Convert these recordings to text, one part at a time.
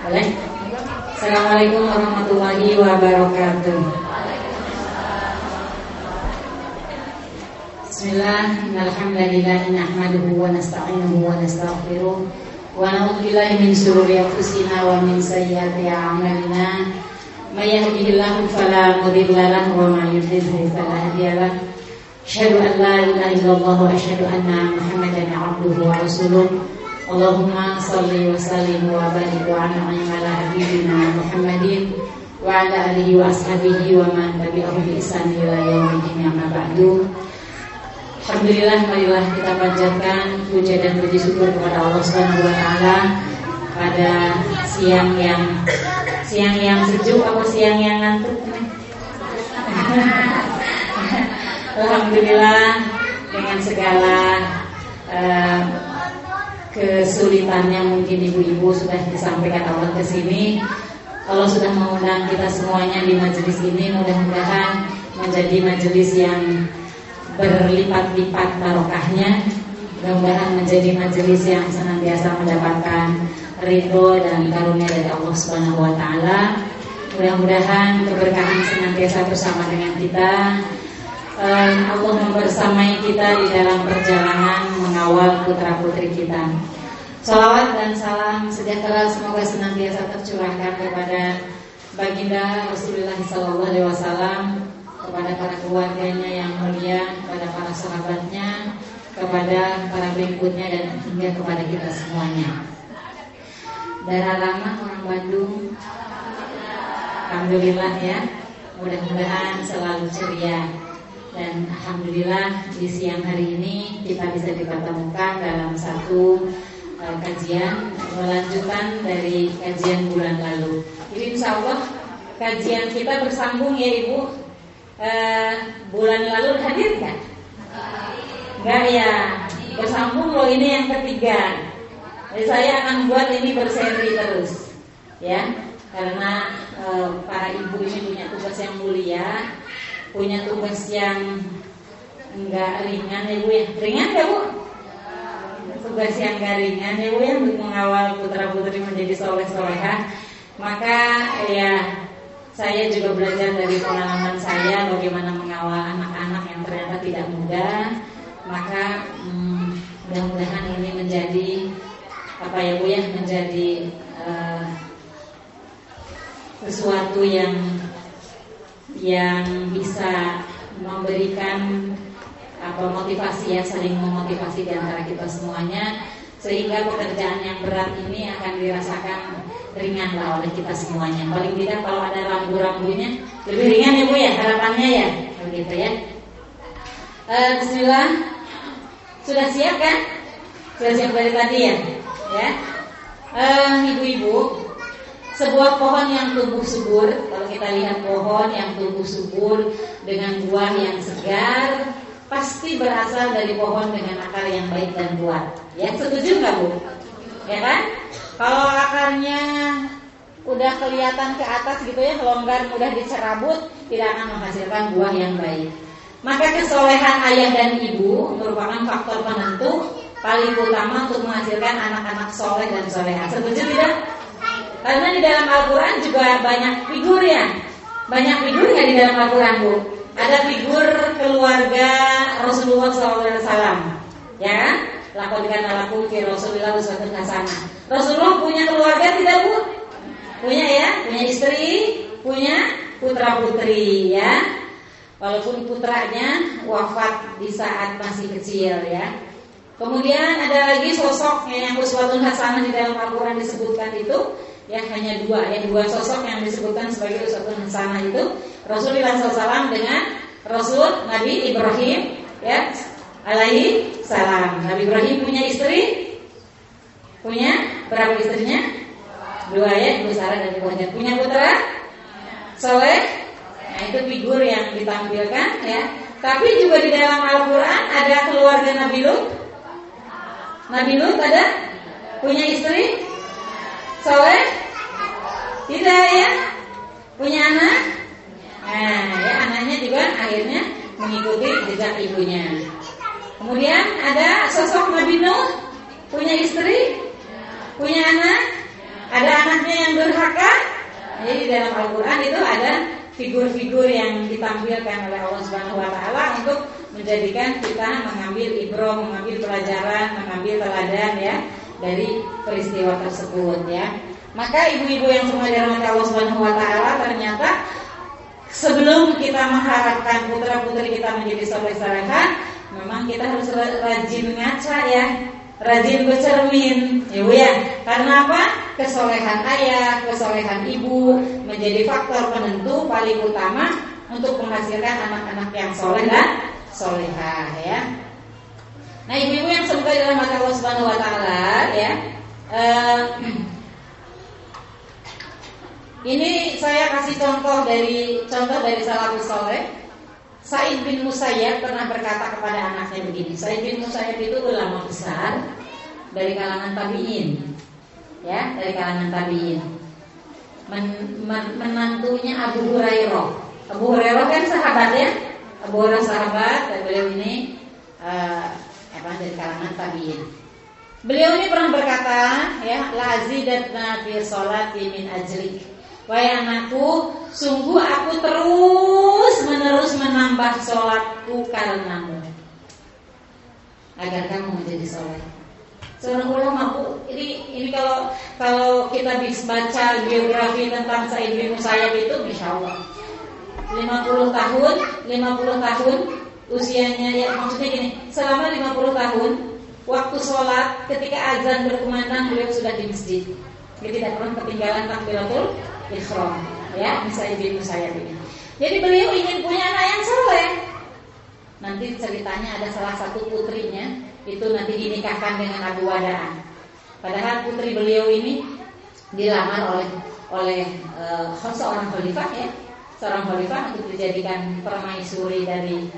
Boleh? Assalamualaikum warahmatullahi wabarakatuh. Bismillah, alhamdulillah, nahmaduhu wa nasta'inuhu wa nastaghfiruh wa na'udzu billahi min shururi anfusina wa min sayyiati a'malina. May yahdihillahu fala mudilla lahu wa may yudlil fala hadiya lahu. Asyhadu an la ilaha illallah wa asyhadu anna Muhammadan 'abduhu wa rasuluh. Allahumma salli wa sallim wa barik wa an'im ala habibina Muhammadin wa ala alihi wa ashabihi wa man tabi'ahum bi ihsan ila yaumil amma ba'du. Alhamdulillah marilah kita panjatkan puja dan puji syukur kepada Allah Subhanahu wa taala pada siang yang siang yang sejuk atau siang yang ngantuk. Alhamdulillah dengan segala uh, kesulitannya mungkin ibu-ibu sudah disampaikan Allah ke sini. Allah sudah mengundang kita semuanya di majelis ini, mudah-mudahan menjadi majelis yang berlipat-lipat barokahnya. Mudah-mudahan menjadi majelis yang senantiasa mendapatkan ridho dan karunia dari Allah Subhanahu wa taala. Mudah-mudahan keberkahan senantiasa bersama dengan kita. Allah membersamai kita di dalam perjalanan mengawal putra-putri kita. Salawat dan salam sejahtera semoga senantiasa tercurahkan kepada baginda Rasulullah SAW, kepada para keluarganya yang mulia, kepada para sahabatnya, kepada para pengikutnya dan hingga kepada kita semuanya. Darah lama orang Bandung, Alhamdulillah ya, mudah-mudahan selalu ceria. Dan Alhamdulillah di siang hari ini kita bisa dipertemukan dalam satu uh, kajian melanjutkan dari kajian bulan lalu. Jadi insya Allah kajian kita bersambung ya Ibu. Uh, bulan lalu hadir nggak? Enggak ya. Bersambung loh ini yang ketiga. Jadi saya akan buat ini berseri terus, ya. Karena uh, para ibu ini punya tugas yang mulia punya tugas yang enggak ringan ya Bu ya. Ringan ya Bu? Tugas yang enggak ringan ya Bu ya untuk mengawal putra-putri menjadi soleh-solehah. Maka ya saya juga belajar dari pengalaman saya bagaimana mengawal anak-anak yang ternyata tidak mudah. Maka hmm, mudah-mudahan ini menjadi apa ya Bu ya menjadi uh, sesuatu yang yang bisa memberikan apa motivasi ya saling memotivasi di antara kita semuanya sehingga pekerjaan yang berat ini akan dirasakan ringan lah oleh kita semuanya. Paling tidak kalau ada rambu-rambunya lebih ringan ya bu ya harapannya ya begitu ya. E, Bismillah. Sudah siap kan? Sudah siap dari tadi ya ya. Ibu-ibu sebuah pohon yang tumbuh subur, kita lihat pohon yang tumbuh subur dengan buah yang segar, pasti berasal dari pohon dengan akar yang baik dan kuat. Ya, setuju nggak bu? Ya kan? Kalau akarnya udah kelihatan ke atas gitu ya, longgar mudah dicerabut, tidak akan menghasilkan buah yang baik. Maka kesolehan ayah dan ibu merupakan faktor penentu paling utama untuk menghasilkan anak-anak soleh dan soleha. Setuju tidak? Karena di dalam Al-Quran juga banyak figur ya Banyak figur nggak di dalam Al-Quran Bu? Ada figur keluarga Rasulullah SAW Ya kan? Lakukan alaku fi Rasulullah hasanah. Rasulullah punya keluarga tidak Bu? Punya ya, punya istri, punya putra putri ya. Walaupun putranya wafat di saat masih kecil ya. Kemudian ada lagi sosok yang uswatun hasanah di dalam Al-Quran disebutkan itu ya hanya dua ya dua sosok yang disebutkan sebagai uswatun hasanah itu Rasulullah SAW dengan Rasul Nabi Ibrahim ya alaihi salam. Nabi Ibrahim punya istri punya berapa istrinya? Dua ya, Ibu Sarah dan Hajar. Punya putra? Soleh. Nah, itu figur yang ditampilkan ya. Tapi juga di dalam Al-Qur'an ada keluarga Nabi Lut. Nabi Lut ada punya istri? Soleh? Tidak ya? Punya anak? Nah, ya anaknya juga akhirnya mengikuti jejak ibunya. Kemudian ada sosok Nabi Nuh, punya istri, punya anak, ada anaknya yang durhaka. Jadi dalam Al-Quran itu ada figur-figur yang ditampilkan oleh Allah Subhanahu Wa Taala untuk menjadikan kita mengambil ibroh, mengambil pelajaran, mengambil teladan ya dari peristiwa tersebut ya. Maka ibu-ibu yang semua dirahmati Allah Subhanahu Wa Taala ternyata sebelum kita mengharapkan putra putri kita menjadi soleh solehan, memang kita harus rajin ngaca ya, rajin bercermin, ya bu ya. Karena apa? Kesolehan ayah, kesolehan ibu menjadi faktor penentu paling utama untuk menghasilkan anak-anak yang soleh dan solehah ya. Nah ibu-ibu yang semoga dalam mata Allah Subhanahu Wa Taala ya. Uh, ini saya kasih contoh dari contoh dari salafus soleh. Said bin Musayyab pernah berkata kepada anaknya begini. Said bin Musayyab itu ulama besar dari kalangan tabiin, ya dari kalangan tabiin. Men, men, menantunya Abu Hurairah. Abu Hurairah kan sahabat ya. Abu Hurairah sahabat dan beliau ini uh, apa dari kalangan tabiin. Beliau ini pernah berkata, ya, lazidatna fi sholati min ajlik. Wahai anakku, sungguh aku terus menerus menambah sholatku karenamu agar kamu menjadi soleh. Seorang ulama bu, ini ini kalau kalau kita bisa baca biografi tentang Said bin Musayyab itu, insya Allah 50 tahun, 50 tahun usianya ya maksudnya gini, selama 50 tahun waktu sholat ketika azan berkumandang beliau sudah di masjid. Dia tidak pernah ketinggalan takbiratul ikhram ya, misalnya bin Musayyab ini. Jadi beliau ingin punya anak yang soleh. Nanti ceritanya ada salah satu putrinya itu nanti dinikahkan dengan Abu Wadaan. Padahal putri beliau ini dilamar oleh oleh uh, seorang khalifah ya, seorang khalifah untuk dijadikan permaisuri dari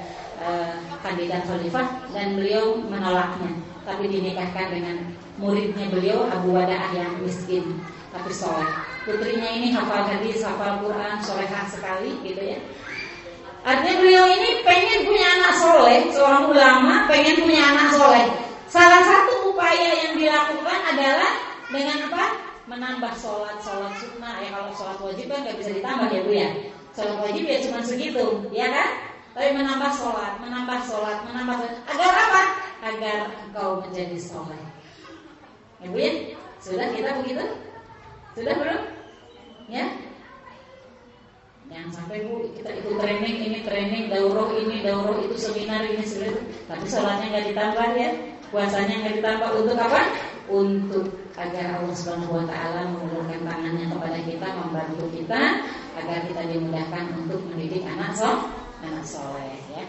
uh, kandidat khalifah dan beliau menolaknya, tapi dinikahkan dengan muridnya beliau Abu Wada'ah yang miskin tapi soleh. Putrinya ini hafal hadis, hafal Quran, solehah sekali gitu ya. Artinya beliau ini pengen punya anak soleh, seorang ulama pengen punya anak soleh. Salah satu upaya yang dilakukan adalah dengan apa? Menambah sholat, sholat sunnah. Ya kalau sholat wajib kan nggak bisa ditambah ya bu ya. Sholat wajib ya cuma segitu, ya kan? Tapi menambah sholat, menambah sholat, menambah sholat. Agar apa? Agar engkau menjadi bu ya? Sudah kita begitu? Sudah belum? Ya? Jangan sampai bu kita ikut training ini training daurah ini daurah itu seminar ini seminar tapi sholatnya nggak ditambah ya puasanya nggak ditambah untuk apa? Untuk agar Allah Subhanahu Wa Taala mengulurkan tangannya kepada kita membantu kita agar kita dimudahkan untuk mendidik anak sol anak soleh ya.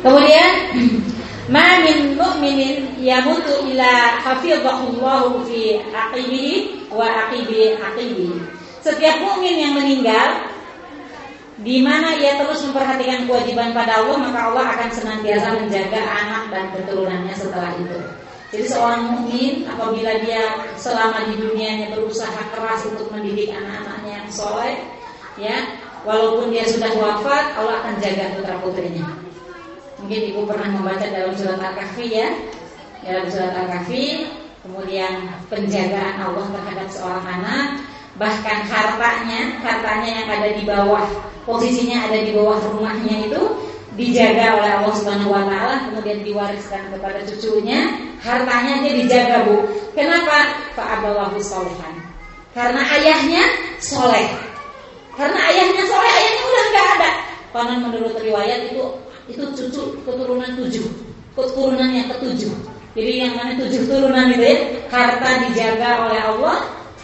Kemudian Ma min mu'minin yamutu ila hafizahullahu fi aqibihi wa aqibi aqibi. Setiap mukmin yang meninggal di mana ia terus memperhatikan kewajiban pada Allah, maka Allah akan senantiasa menjaga anak dan keturunannya setelah itu. Jadi seorang mukmin apabila dia selama di dunianya berusaha keras untuk mendidik anak-anaknya yang soleh, ya, walaupun dia sudah wafat, Allah akan jaga putra putrinya. Mungkin ibu pernah membaca dalam surat Al-Kahfi ya Dalam surat Al-Kahfi Kemudian penjagaan Allah terhadap seorang anak Bahkan hartanya Hartanya yang ada di bawah Posisinya ada di bawah rumahnya itu Dijaga oleh Allah Subhanahu Wa Taala Kemudian diwariskan kepada cucunya Hartanya dia dijaga bu. Kenapa? Fa'abawahu solehan. Karena ayahnya soleh. Karena ayahnya soleh Ayahnya udah nggak ada. Konon menurut riwayat itu itu cucu keturunan tujuh. Keturunan yang ketujuh. Jadi yang mana tujuh turunan itu ya? Harta dijaga oleh Allah.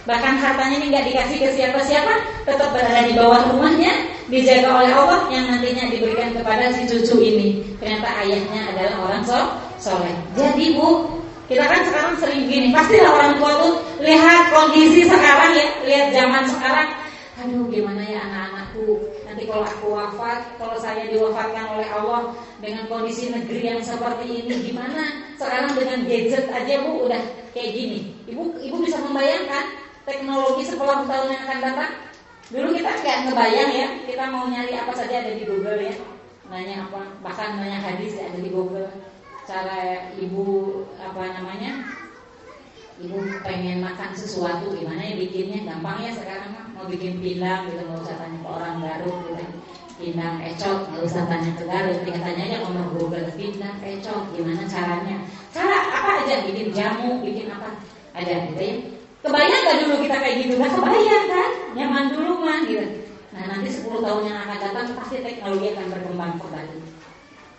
Bahkan hartanya ini nggak dikasih ke siapa-siapa. Tetap berada di bawah rumahnya. Dijaga oleh Allah. Yang nantinya diberikan kepada si cucu ini. Ternyata ayahnya adalah orang so soleh. Jadi bu kita kan sekarang sering gini. Pastilah orang tua tuh lihat kondisi sekarang ya lihat zaman sekarang. Aduh gimana ya anak-anakku? Nanti kalau aku wafat kalau saya diwafatkan oleh Allah dengan kondisi negeri yang seperti ini gimana? Sekarang dengan gadget aja bu udah kayak gini. Ibu ibu bisa membayangkan teknologi 10 tahun yang akan datang? Dulu kita nggak ngebayang ya kita mau nyari apa saja ada di Google ya. Nanya apa bahkan nanya hadis ya ada di Google cara ibu apa namanya ibu pengen makan sesuatu gimana ya bikinnya? Gampang ya sekarang mau bikin pindang gitu nggak usah tanya ke orang baru gitu pindang ecok nggak usah tanya ke Garut tinggal tanya aja ngomong Google pindang ecok gimana caranya? Cara apa aja? Bikin jamu bikin apa? Ada gitu ya. Kebayang gak dulu kita kayak gitu? Nggak kebayang kan? Nyaman dulu mah gitu. Nah nanti 10 tahun yang akan datang pasti teknologi akan berkembang kembali.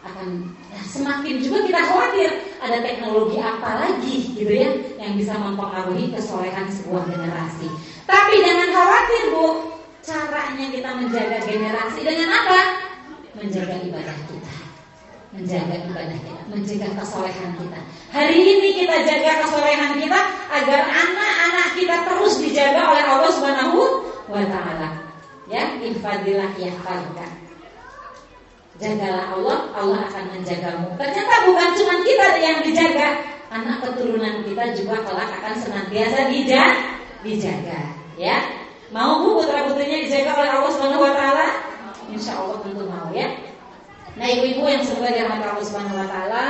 Akan ya, semakin juga kita khawatir ada teknologi apa lagi gitu ya yang bisa mempengaruhi kesolehan sebuah generasi. Tapi jangan khawatir bu, caranya kita menjaga generasi dengan apa? Menjaga ibadah kita menjaga ibadah kita, menjaga kesolehan kita. Hari ini kita jaga kesolehan kita agar anak-anak kita terus dijaga oleh Allah Subhanahu wa taala. Ya, infadilah yahfadka. Jagalah Allah, Allah akan menjagamu. Ternyata bukan cuma kita yang dijaga, anak keturunan kita juga kelak akan senantiasa dijaga, dijaga. Ya, mau bu putra putrinya dijaga oleh Allah Subhanahu Wa Taala? Insya Allah tentu mau ya. Nah ibu-ibu yang semoga dirahmati Allah Subhanahu Wa Taala,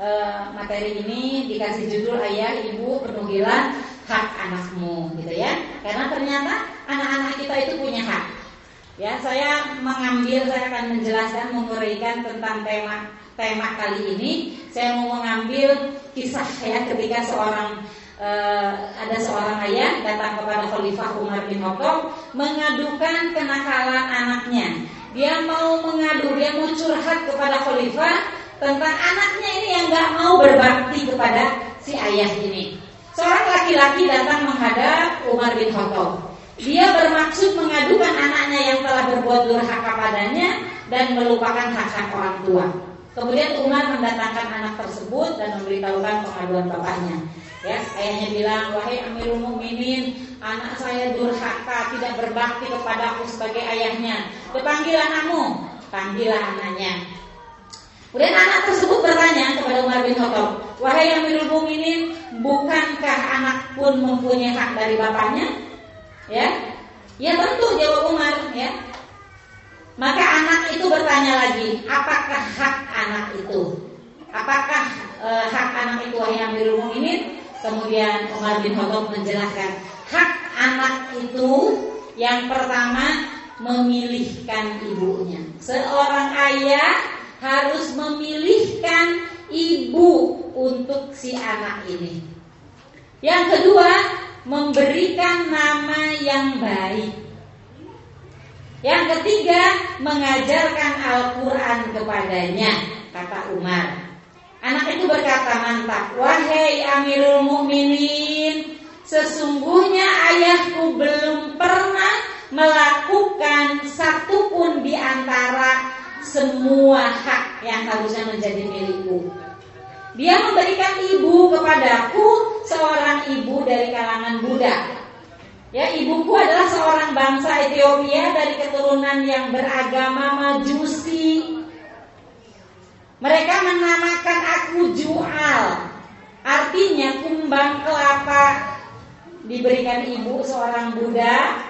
eh, materi ini dikasih judul ayah ibu penuhilah hak anakmu gitu ya karena ternyata anak-anak kita itu punya hak ya saya mengambil saya akan menjelaskan menguraikan tentang tema tema kali ini. Saya mau mengambil kisah ya ketika seorang uh, ada seorang ayah datang kepada Khalifah Umar bin Khattab mengadukan kenakalan anaknya. Dia mau mengadu dia mau curhat kepada Khalifah tentang anaknya ini yang nggak mau berbakti kepada si ayah ini. Seorang laki-laki datang menghadap Umar bin Khattab. Dia bermaksud mengadukan anaknya yang telah berbuat durhaka padanya dan melupakan hak-hak orang tua. Kemudian Umar mendatangkan anak tersebut dan memberitahukan pengaduan bapaknya. Ya, ayahnya bilang, wahai Amirul Mukminin, anak saya durhaka, tidak berbakti kepadaku sebagai ayahnya. Dipanggil anakmu, panggillah anaknya. Kemudian anak tersebut bertanya kepada Umar bin Khattab, "Wahai Amirul Mukminin, bukankah anak pun mempunyai hak dari bapaknya?" Ya. Ya tentu jawab Umar, ya. Maka anak itu bertanya lagi, "Apakah hak anak itu? Apakah e, hak anak itu wahai Amirul Mukminin?" Kemudian Umar bin Khattab menjelaskan, "Hak anak itu yang pertama memilihkan ibunya. Seorang ayah harus memilihkan ibu untuk si anak ini. Yang kedua, memberikan nama yang baik. Yang ketiga, mengajarkan Al-Quran kepadanya, kata Umar. Anak itu berkata mantap, wahai Amirul Mukminin, sesungguhnya ayahku belum pernah melakukan satupun di antara semua hak yang harusnya menjadi milikku. Dia memberikan ibu kepadaku seorang ibu dari kalangan Buddha. Ya, ibuku adalah seorang bangsa Ethiopia dari keturunan yang beragama Majusi. Mereka menamakan aku Jual. Artinya kumbang kelapa diberikan ibu seorang Buddha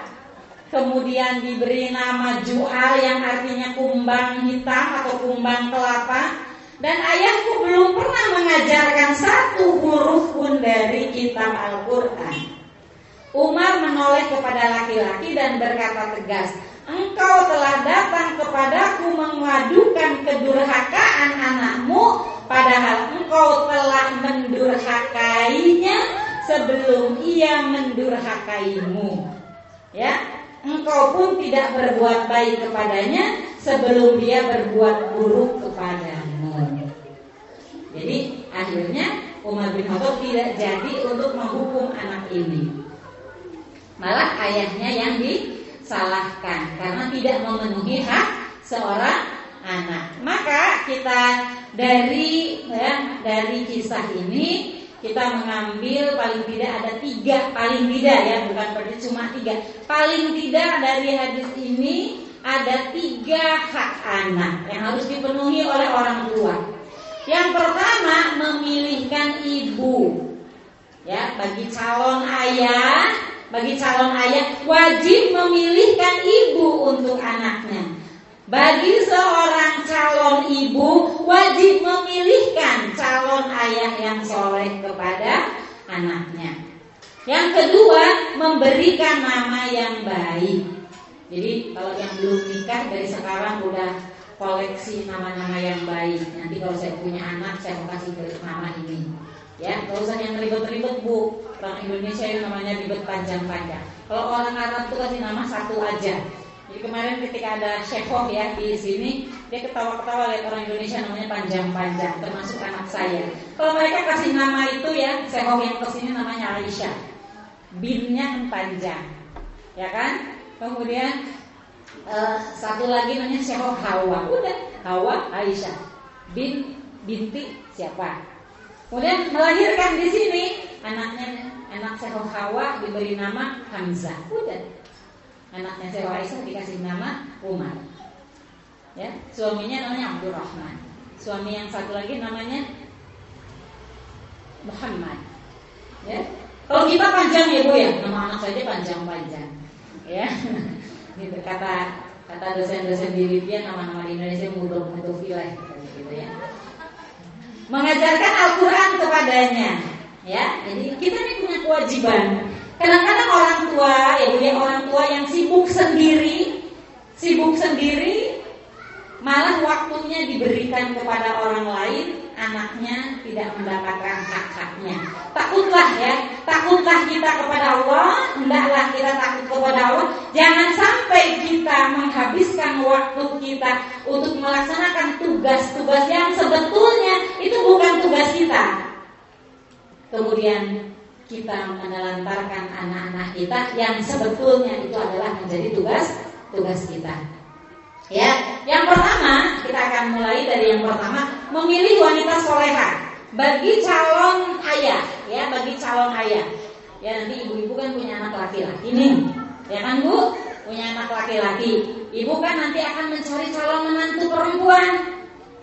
kemudian diberi nama Jual yang artinya kumbang hitam atau kumbang kelapa dan ayahku belum pernah mengajarkan satu huruf pun dari kitab Al-Quran. Umar menoleh kepada laki-laki dan berkata tegas, Engkau telah datang kepadaku mengadukan kedurhakaan anakmu, padahal engkau telah mendurhakainya sebelum ia mendurhakaimu. Ya, engkau pun tidak berbuat baik kepadanya sebelum dia berbuat buruk kepadamu. Jadi akhirnya Umar bin Khattab tidak jadi untuk menghukum anak ini. Malah ayahnya yang disalahkan karena tidak memenuhi hak seorang anak. Maka kita dari ya, dari kisah ini kita mengambil paling tidak ada tiga paling tidak ya bukan berarti cuma tiga paling tidak dari hadis ini ada tiga hak anak yang harus dipenuhi oleh orang tua yang pertama memilihkan ibu. Ya, bagi calon ayah, bagi calon ayah wajib memilihkan ibu untuk anaknya. Bagi seorang calon ibu wajib memilihkan calon ayah yang soleh kepada anaknya. Yang kedua, memberikan nama yang baik. Jadi kalau yang belum nikah dari sekarang udah koleksi nama-nama yang baik. Nanti kalau saya punya anak, saya mau kasih nama ini. Ya, kalau usah yang ribet-ribet bu. Orang Indonesia yang namanya ribet panjang-panjang. Kalau orang Arab tuh kasih nama satu aja. Jadi kemarin ketika ada Syekhoh ya di sini, dia ketawa-ketawa lihat orang Indonesia namanya panjang-panjang, termasuk anak saya. Kalau mereka kasih nama itu ya, Syekhoh yang ke sini namanya Aisyah, binnya panjang, ya kan? Kemudian uh, satu lagi namanya Syekhoh Hawa, udah Hawa Aisyah, bin binti siapa? Kemudian melahirkan di sini anaknya anak Syekhoh Hawa diberi nama Hamzah, udah Anaknya Syekh Aisyah dikasih nama Umar. Ya, suaminya namanya Abdurrahman. Suami yang satu lagi namanya Muhammad. Ya. Kalau kita panjang ya Bu ya, nama anak saja panjang-panjang. Ya. Gitu kata kata dosen-dosen di Libya nama-nama di Indonesia mudah filah gitu ya. Mengajarkan Al-Qur'an kepadanya. Ya, jadi kita ini punya kewajiban Kadang-kadang orang tua, ya ya orang tua yang sibuk sendiri, sibuk sendiri, malah waktunya diberikan kepada orang lain, anaknya tidak mendapatkan hak-haknya. Takutlah ya, takutlah kita kepada Allah, hendaklah kita takut kepada Allah. Jangan sampai kita menghabiskan waktu kita untuk melaksanakan tugas-tugas yang sebetulnya itu bukan tugas kita. Kemudian kita menelantarkan anak-anak kita yang sebetulnya itu adalah menjadi tugas tugas kita. Ya, yang pertama kita akan mulai dari yang pertama memilih wanita soleha bagi calon ayah, ya bagi calon ayah. Ya nanti ibu-ibu kan punya anak laki-laki nih, ya kan bu? Punya anak laki-laki. Ibu kan nanti akan mencari calon menantu perempuan.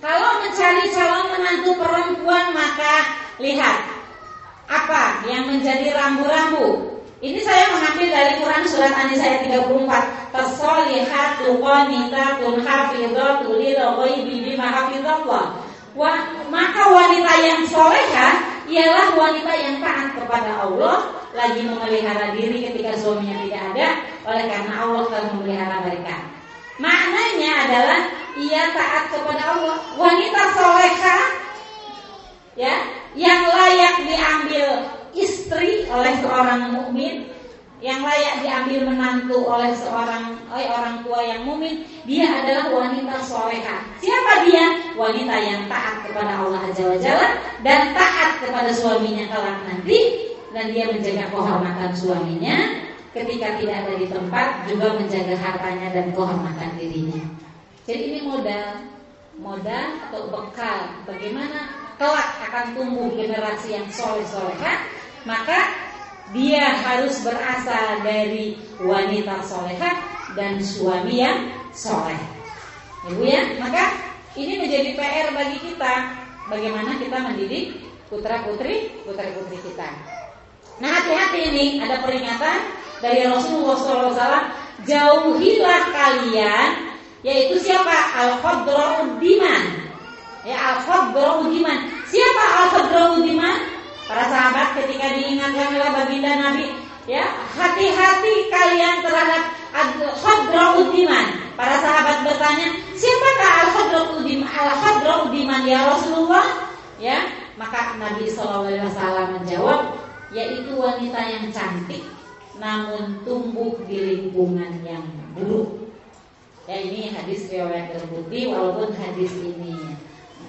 Kalau mencari calon menantu perempuan maka lihat apa yang menjadi rambu-rambu? Ini saya mengambil dari Quran surat An-Nisa ayat 34. Fasolihatu qanitatun hafidhatu lil ghaibi bima hafizallah. Wa, maka wanita yang soleha ialah wanita yang taat kepada Allah lagi memelihara diri ketika suaminya tidak ada oleh karena Allah telah memelihara mereka. Maknanya adalah ia taat kepada Allah. Wanita soleha ya yang layak diambil istri oleh seorang mukmin yang layak diambil menantu oleh seorang oleh orang tua yang mukmin dia adalah wanita soleha. Siapa dia? Wanita yang taat kepada Allah Azza Wajalla dan taat kepada suaminya kelak nanti dan dia menjaga kehormatan suaminya. Ketika tidak ada di tempat juga menjaga hartanya dan kehormatan dirinya. Jadi ini modal modal atau bekal bagaimana kelak akan tumbuh generasi yang soleh soleha, maka dia harus berasal dari wanita soleha dan suami yang soleh. Ibu ya, maka ini menjadi PR bagi kita. Bagaimana kita mendidik putra putri putra putri kita. Nah hati-hati ini. Ada peringatan dari Rasulullah SAW jauhilah kalian yaitu siapa? Al diman Ya Al-Khadra'u Siapa Al-Khadra'u Para sahabat ketika diingatkan oleh baginda Nabi, ya, hati-hati kalian terhadap Al-Khadra'u Para sahabat bertanya, siapakah Al-Khadra'u Al-Khadra'u ya Rasulullah? Ya, maka Nabi SAW menjawab, yaitu wanita yang cantik namun tumbuh di lingkungan yang buruk. Ya ini hadis riwayat terbukti walaupun hadis ini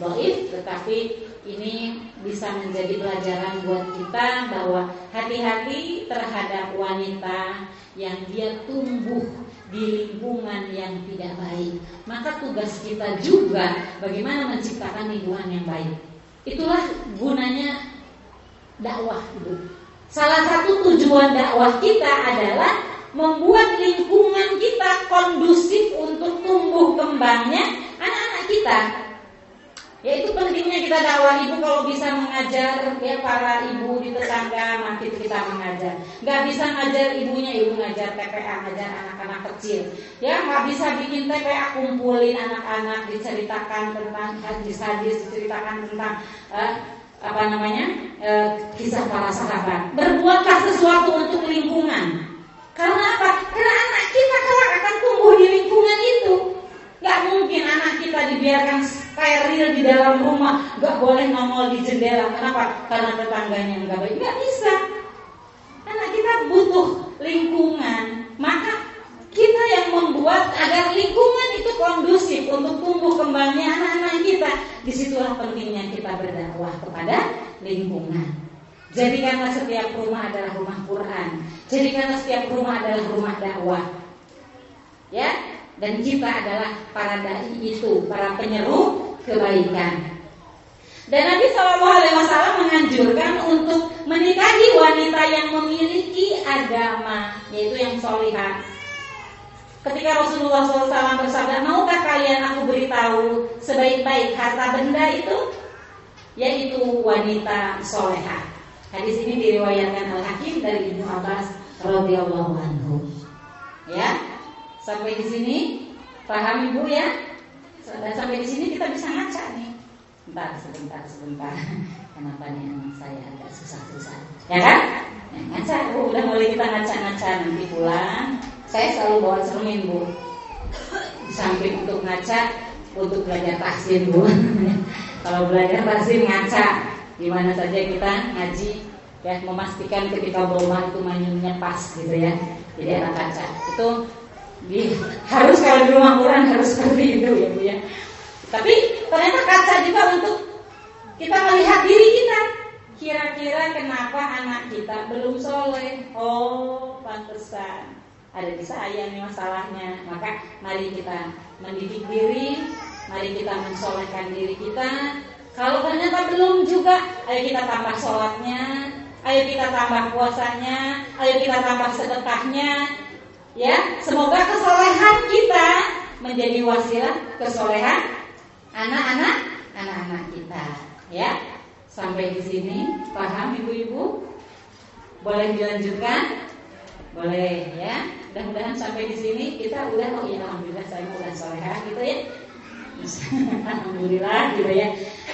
doif tetapi ini bisa menjadi pelajaran buat kita bahwa hati-hati terhadap wanita yang dia tumbuh di lingkungan yang tidak baik. Maka tugas kita juga bagaimana menciptakan lingkungan yang baik. Itulah gunanya dakwah itu. Salah satu tujuan dakwah kita adalah membuat lingkungan kita kondusif untuk tumbuh kembangnya anak-anak kita Ya itu pentingnya kita dakwah ibu kalau bisa mengajar ya para ibu di tetangga makin kita mengajar. Gak bisa ngajar ibunya ibu ngajar TPA ngajar anak-anak kecil. Ya nggak bisa bikin TPA kumpulin anak-anak diceritakan tentang hadis-hadis diceritakan tentang uh, apa namanya e, kisah para sahabat. Berbuatlah sesuatu untuk lingkungan. Karena apa? Karena anak kita kelak akan tumbuh di lingkungan itu. Gak mungkin anak kita dibiarkan steril di dalam rumah, gak boleh nongol di jendela. Kenapa? Karena tetangganya nggak baik. Gak bisa. Anak kita butuh lingkungan. Maka kita yang membuat agar lingkungan itu kondusif untuk tumbuh kembangnya anak-anak kita. Di situlah pentingnya kita berdakwah kepada lingkungan. Jadikanlah setiap rumah adalah rumah Quran. Jadikanlah setiap rumah adalah rumah dakwah. Ya, dan kita adalah para dai itu, para penyeru kebaikan. Dan Nabi Shallallahu Alaihi Wasallam menganjurkan untuk menikahi wanita yang memiliki agama, yaitu yang solihah, Ketika Rasulullah SAW bersabda, maukah kalian aku beritahu sebaik-baik harta benda itu? Yaitu wanita soleha. Hadis ini diriwayatkan Al Hakim dari Ibnu Abbas radhiyallahu anhu. Ya, sampai di sini paham ibu ya? Dan sampai di sini kita bisa ngaca nih. Bentar, sebentar, sebentar. Kenapa nih anak saya agak susah-susah? Ya kan? Ya, ngaca, bu, udah mulai kita ngaca-ngaca nanti pulang saya selalu bawa cermin bu samping untuk ngaca untuk belajar tahsin bu kalau belajar tahsin ngaca di mana saja kita ngaji ya memastikan ketika bawa itu manyunnya pas gitu ya jadi anak kaca itu harus kalau di rumah Quran harus seperti itu ya bu ya. Tapi ternyata kaca juga untuk kita melihat diri kita. Kira-kira kenapa anak kita belum soleh? Oh pantesan. Ada di saya nih masalahnya. Maka mari kita mendidik diri mari kita mensolehkan diri kita. Kalau ternyata belum juga ayo kita tambah sholatnya ayo kita tambah puasanya ayo kita tambah sedekahnya ya semoga kesolehan kita menjadi wasilah kesolehan anak-anak anak-anak kita ya sampai di sini paham ibu-ibu boleh dilanjutkan boleh ya. Mudah-mudahan sampai di sini kita udah oh ya alhamdulillah saya udah soleha gitu ya. alhamdulillah gitu ya.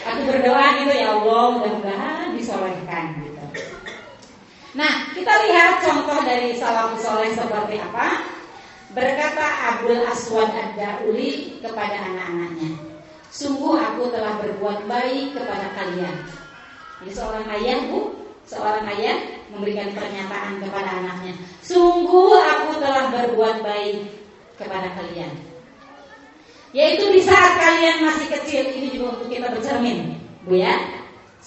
Aku berdoa gitu ya Allah mudah-mudahan disolehkan gitu. Nah, kita lihat contoh dari salam soleh seperti apa. Berkata Abdul Aswad Ad-Dauli kepada anak-anaknya, Sungguh aku telah berbuat baik kepada kalian. Ini seorang ayah bu, seorang ayah memberikan pernyataan kepada anaknya, "Sungguh aku telah berbuat baik kepada kalian." Yaitu di saat kalian masih kecil, ini juga untuk kita bercermin, Bu ya.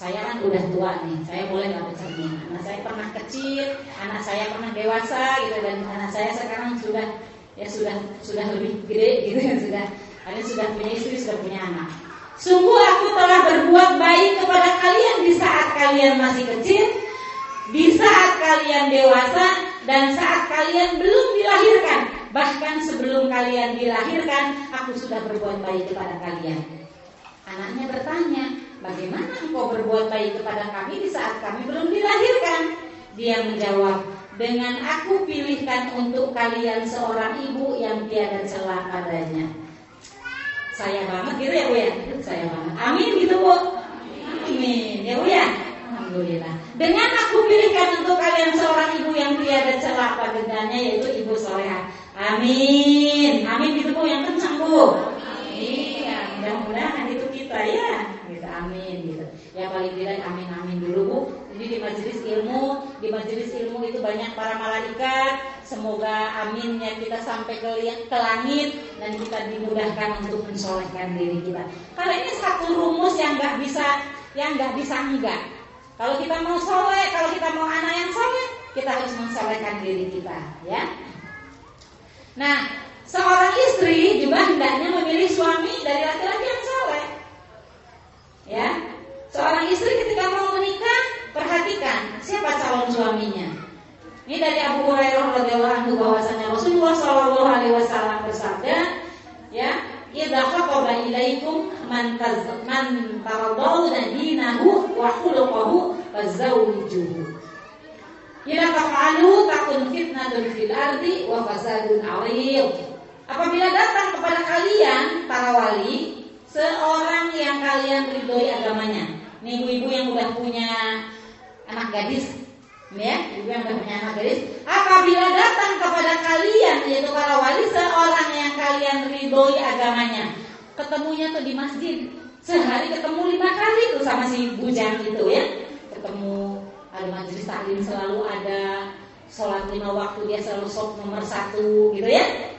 Saya kan udah tua nih, saya boleh nggak bercermin. Anak saya pernah kecil, anak saya pernah dewasa gitu dan anak saya sekarang sudah ya sudah sudah lebih gede gitu ya sudah ada sudah punya istri, sudah punya anak. Sungguh aku telah berbuat baik kepada kalian di saat kalian masih kecil di saat kalian dewasa dan saat kalian belum dilahirkan. Bahkan sebelum kalian dilahirkan, aku sudah berbuat baik kepada kalian. Anaknya bertanya, bagaimana engkau berbuat baik kepada kami di saat kami belum dilahirkan? Dia menjawab, dengan aku pilihkan untuk kalian seorang ibu yang tiada celah padanya. Saya banget gitu ya Bu ya? Saya banget. Amin gitu Bu. Amin. Ya Bu ya? Alhamdulillah. Dengan aku pilihkan untuk kalian seorang ibu yang tiada celah padanya yaitu ibu soleha. Amin. Amin gitu bu yang kencang bu. Iya, mudah-mudahan itu kita ya. Amin gitu. Ya paling tidak amin amin dulu bu. Jadi di majelis ilmu, di majelis ilmu itu banyak para malaikat. Semoga aminnya kita sampai ke, ke langit dan kita dimudahkan untuk mensolehkan diri kita. Karena ini satu rumus yang nggak bisa yang nggak bisa enggak. Kalau kita mau soleh, kalau kita mau anak yang soleh, kita harus mensolehkan diri kita, ya. Nah, seorang istri juga hendaknya memilih suami dari laki-laki yang soleh, ya. Seorang istri ketika mau menikah, perhatikan siapa calon suaminya. Ini dari Abu Hurairah radhiyallahu anhu bahwasanya Rasulullah Shallallahu alaihi wasallam bersabda, ya, idza khataba ilaikum man taz man taradawna dinahu wa khuluquhu fazawwijuhu Ila taf'alu takun fitnatun fil ardi wa fasadun 'arid. Apabila datang kepada kalian para wali seorang yang kalian ridhoi agamanya, Nih ibu-ibu yang udah punya anak gadis, ya, ibu yang udah punya anak gadis, apabila datang kepada kalian yaitu para wali seorang yang kalian ridhoi agamanya, ketemunya tuh di masjid, sehari ketemu lima kali tuh sama si bujang itu ya, ketemu ada majelis taklim selalu ada. Sholat lima waktu dia selalu sok nomor satu gitu ya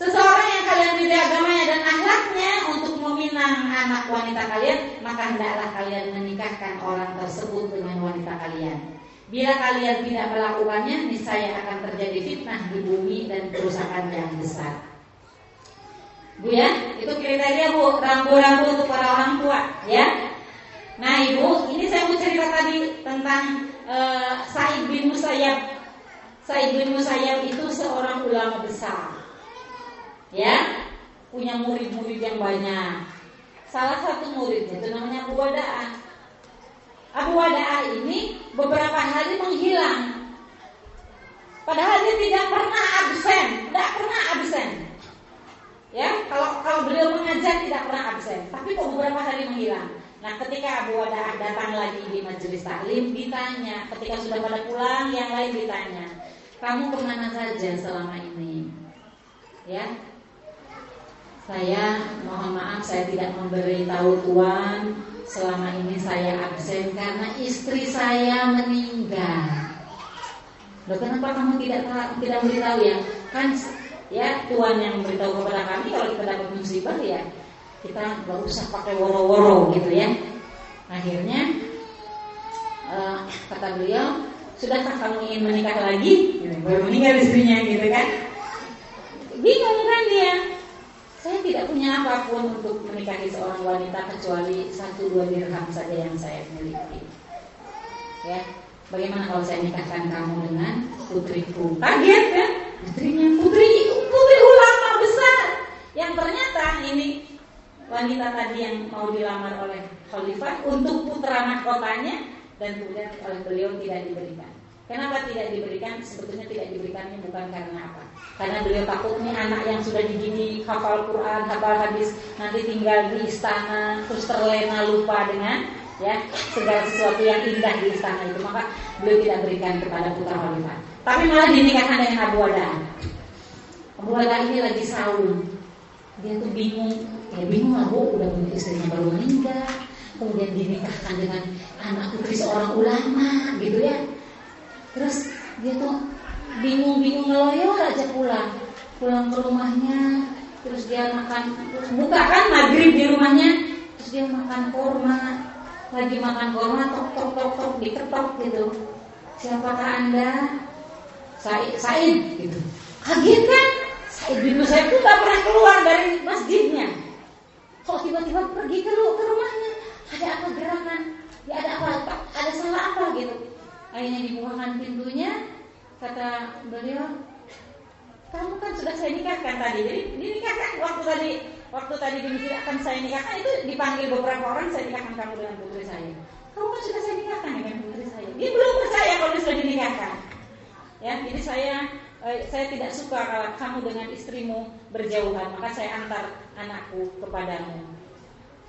Seseorang yang kalian pilih agamanya dan akhlaknya untuk meminang anak wanita kalian, maka hendaklah kalian menikahkan orang tersebut dengan wanita kalian. Bila kalian tidak melakukannya, niscaya akan terjadi fitnah di bumi dan kerusakan yang besar. Bu ya, itu kriteria bu, rambu-rambu untuk para orang tua, ya. Nah ibu, ini saya mau cerita tadi tentang uh, Said bin Musayyab. Said bin Musayyab itu seorang ulama besar ya punya murid-murid yang banyak. Salah satu muridnya itu namanya Abu Wada'ah. Abu Wada'ah ini beberapa hari menghilang. Padahal dia tidak pernah absen, tidak pernah absen. Ya, kalau kalau beliau mengajar tidak pernah absen, tapi kok beberapa hari menghilang. Nah, ketika Abu Wada'ah datang lagi di majelis taklim, ditanya. Ketika sudah pada pulang, yang lain ditanya, kamu ke mana saja selama ini? Ya, saya mohon maaf saya tidak memberitahu Tuhan selama ini saya absen karena istri saya meninggal. Loh kenapa kamu tidak tidak beritahu ya? Kan ya Tuhan yang beritahu kepada kami kalau kita dapat musibah ya kita nggak usah pakai woro-woro gitu ya. Akhirnya uh, kata beliau, sudahkah kamu ingin menikah lagi? Gitu, baru meninggal istrinya gitu kan? Bingung kan dia? Saya tidak punya apa pun untuk menikahi seorang wanita kecuali satu dua dirham saja yang saya miliki. Ya, bagaimana kalau saya nikahkan kamu dengan putriku? Kaget kan? Putrinya putri, putri ulama besar. Yang ternyata ini wanita tadi yang mau dilamar oleh khalifah untuk putra mahkotanya dan kemudian oleh beliau tidak diberikan. Kenapa tidak diberikan? Sebetulnya tidak diberikannya bukan karena apa? Karena beliau takut nih anak yang sudah dididik hafal Quran, hafal hadis nanti tinggal di istana terus terlena lupa dengan ya segala sesuatu yang indah di istana itu maka beliau tidak berikan kepada putra khalifah. Tapi malah dinikahkan dengan Abu Wada. Abu Wada ini lagi sahur. Dia tuh bingung, ya bingung lah bu, udah punya istrinya baru meninggal, kemudian dinikahkan dengan anak putri seorang ulama, gitu ya terus dia tuh bingung-bingung ngeloyor aja pulang. Pulang ke rumahnya terus dia makan buka kan maghrib di rumahnya terus dia makan korma lagi makan korma tok tok tok tok diketok gitu. Siapakah anda? Said Said gitu. Kaget kan? Said bin Musayyib tuh gak pernah keluar dari masjidnya. Kok tiba-tiba pergi ke, ke rumahnya? Ada apa gerakan ya ada apa? Ada salah apa gitu akhirnya dibukakan pintunya kata beliau kamu kan sudah saya nikahkan tadi. Jadi dinikahkan waktu tadi waktu tadi akan saya nikahkan itu dipanggil beberapa orang saya nikahkan kamu dengan putri saya. Kamu kan sudah saya nikahkan dengan putri saya. Dia belum percaya kalau sudah dinikahkan. Ya jadi saya eh, saya tidak suka kalau kamu dengan istrimu berjauhan maka saya antar anakku kepadamu.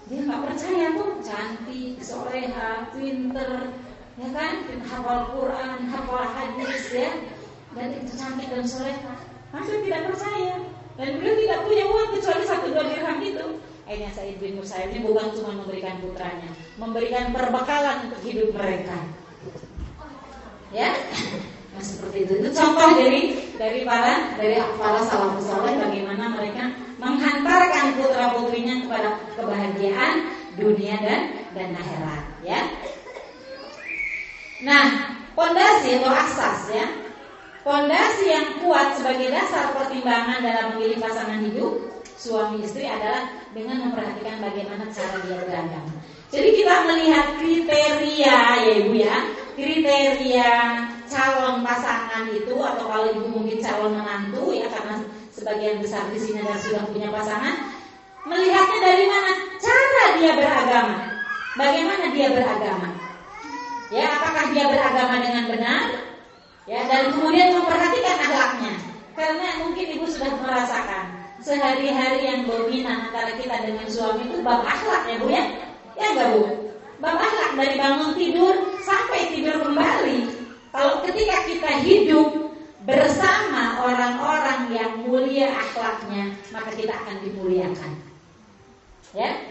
Dia nggak percaya tuh cantik soleha pinter ya kan? Hafal Quran hafal hadis ya. Dan itu cantik dan solehah hampir tidak percaya? Dan beliau tidak punya uang kecuali satu dua dirham itu. Akhirnya Said bin Musayyib ini bukan cuma memberikan putranya memberikan perbekalan untuk hidup mereka. Ya? Nah seperti itu. Itu contoh dari dari para dari para salafus saleh bagaimana mereka menghantarkan putra putrinya kepada kebahagiaan dunia dan dan akhirat ya Nah, pondasi atau asas ya. Pondasi yang kuat sebagai dasar pertimbangan dalam memilih pasangan hidup suami istri adalah dengan memperhatikan bagaimana cara dia beragama. Jadi kita melihat kriteria ya ibu ya, kriteria calon pasangan itu atau kalau ibu mungkin calon menantu ya karena sebagian besar di sini dan sudah punya pasangan, melihatnya dari mana? Cara dia beragama. Bagaimana dia beragama? Ya, apakah dia beragama dengan benar? Ya, dan kemudian memperhatikan akhlaknya. Karena mungkin ibu sudah merasakan sehari-hari yang dominan antara kita dengan suami itu bab akhlak ya bu ya. Ya enggak Bu? Bapak dari bangun tidur sampai tidur kembali. Kalau ketika kita hidup bersama orang-orang yang mulia akhlaknya, maka kita akan dimuliakan. Ya,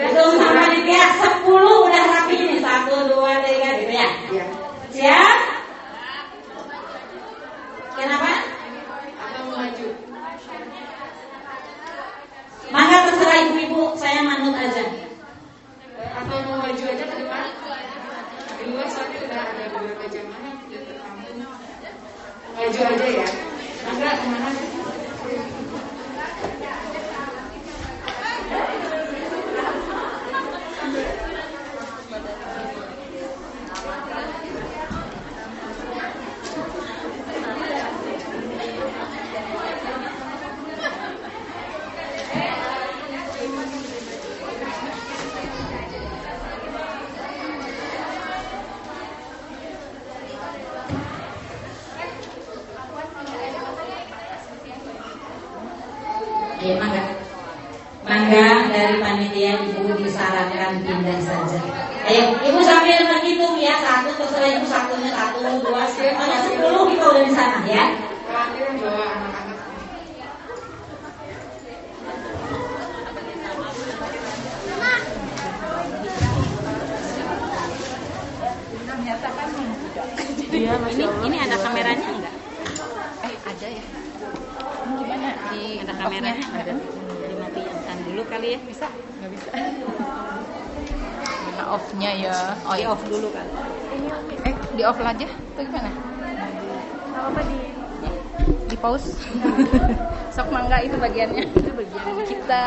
pindah? Hitung sama dia 10 udah rapi ini satu dua tiga gitu ya. Iya. Siap? Kenapa? Atau maju? Maka terserah ibu-ibu, saya manut aja. Atau mau maju aja ke depan? Di luar sana udah ada beberapa jamaah maju aja ya enggak ke mana akan pindah saja. Ayo, ibu sambil menghitung ya satu terserah ibu satunya satu dua semuanya oh, sepuluh kita udah di sana ya. Iya, ini ini ada kameranya enggak? Eh, ada ya. Gimana? Di ada kameranya ada dipinjamkan dulu kali ya. Bisa? Nggak bisa. Nah, offnya ya. Oh ya off dulu kan. Eh di off aja. Tuh gimana? Kalau apa di. Di pause. Sok mangga itu bagiannya. Itu bagian kita.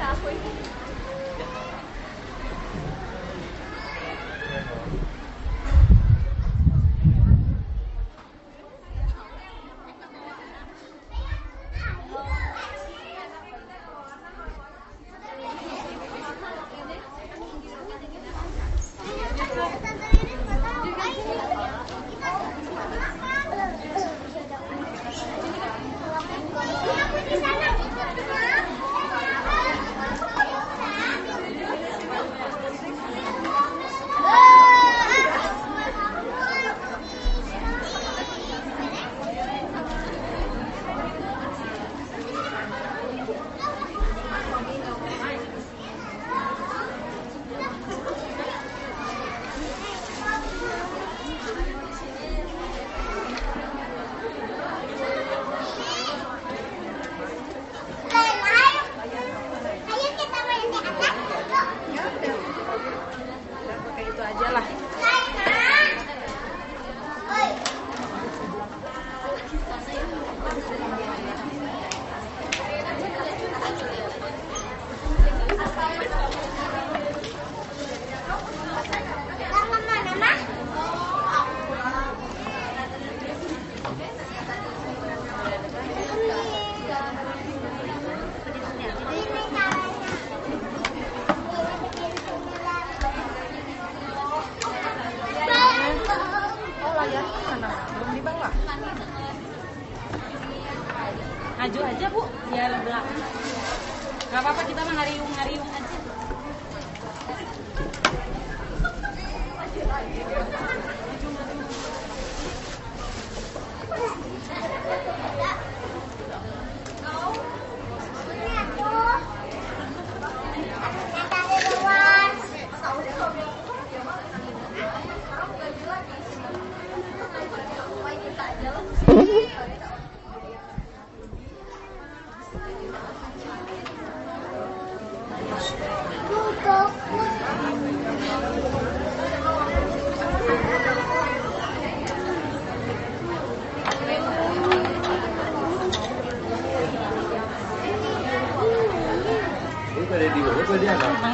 打回。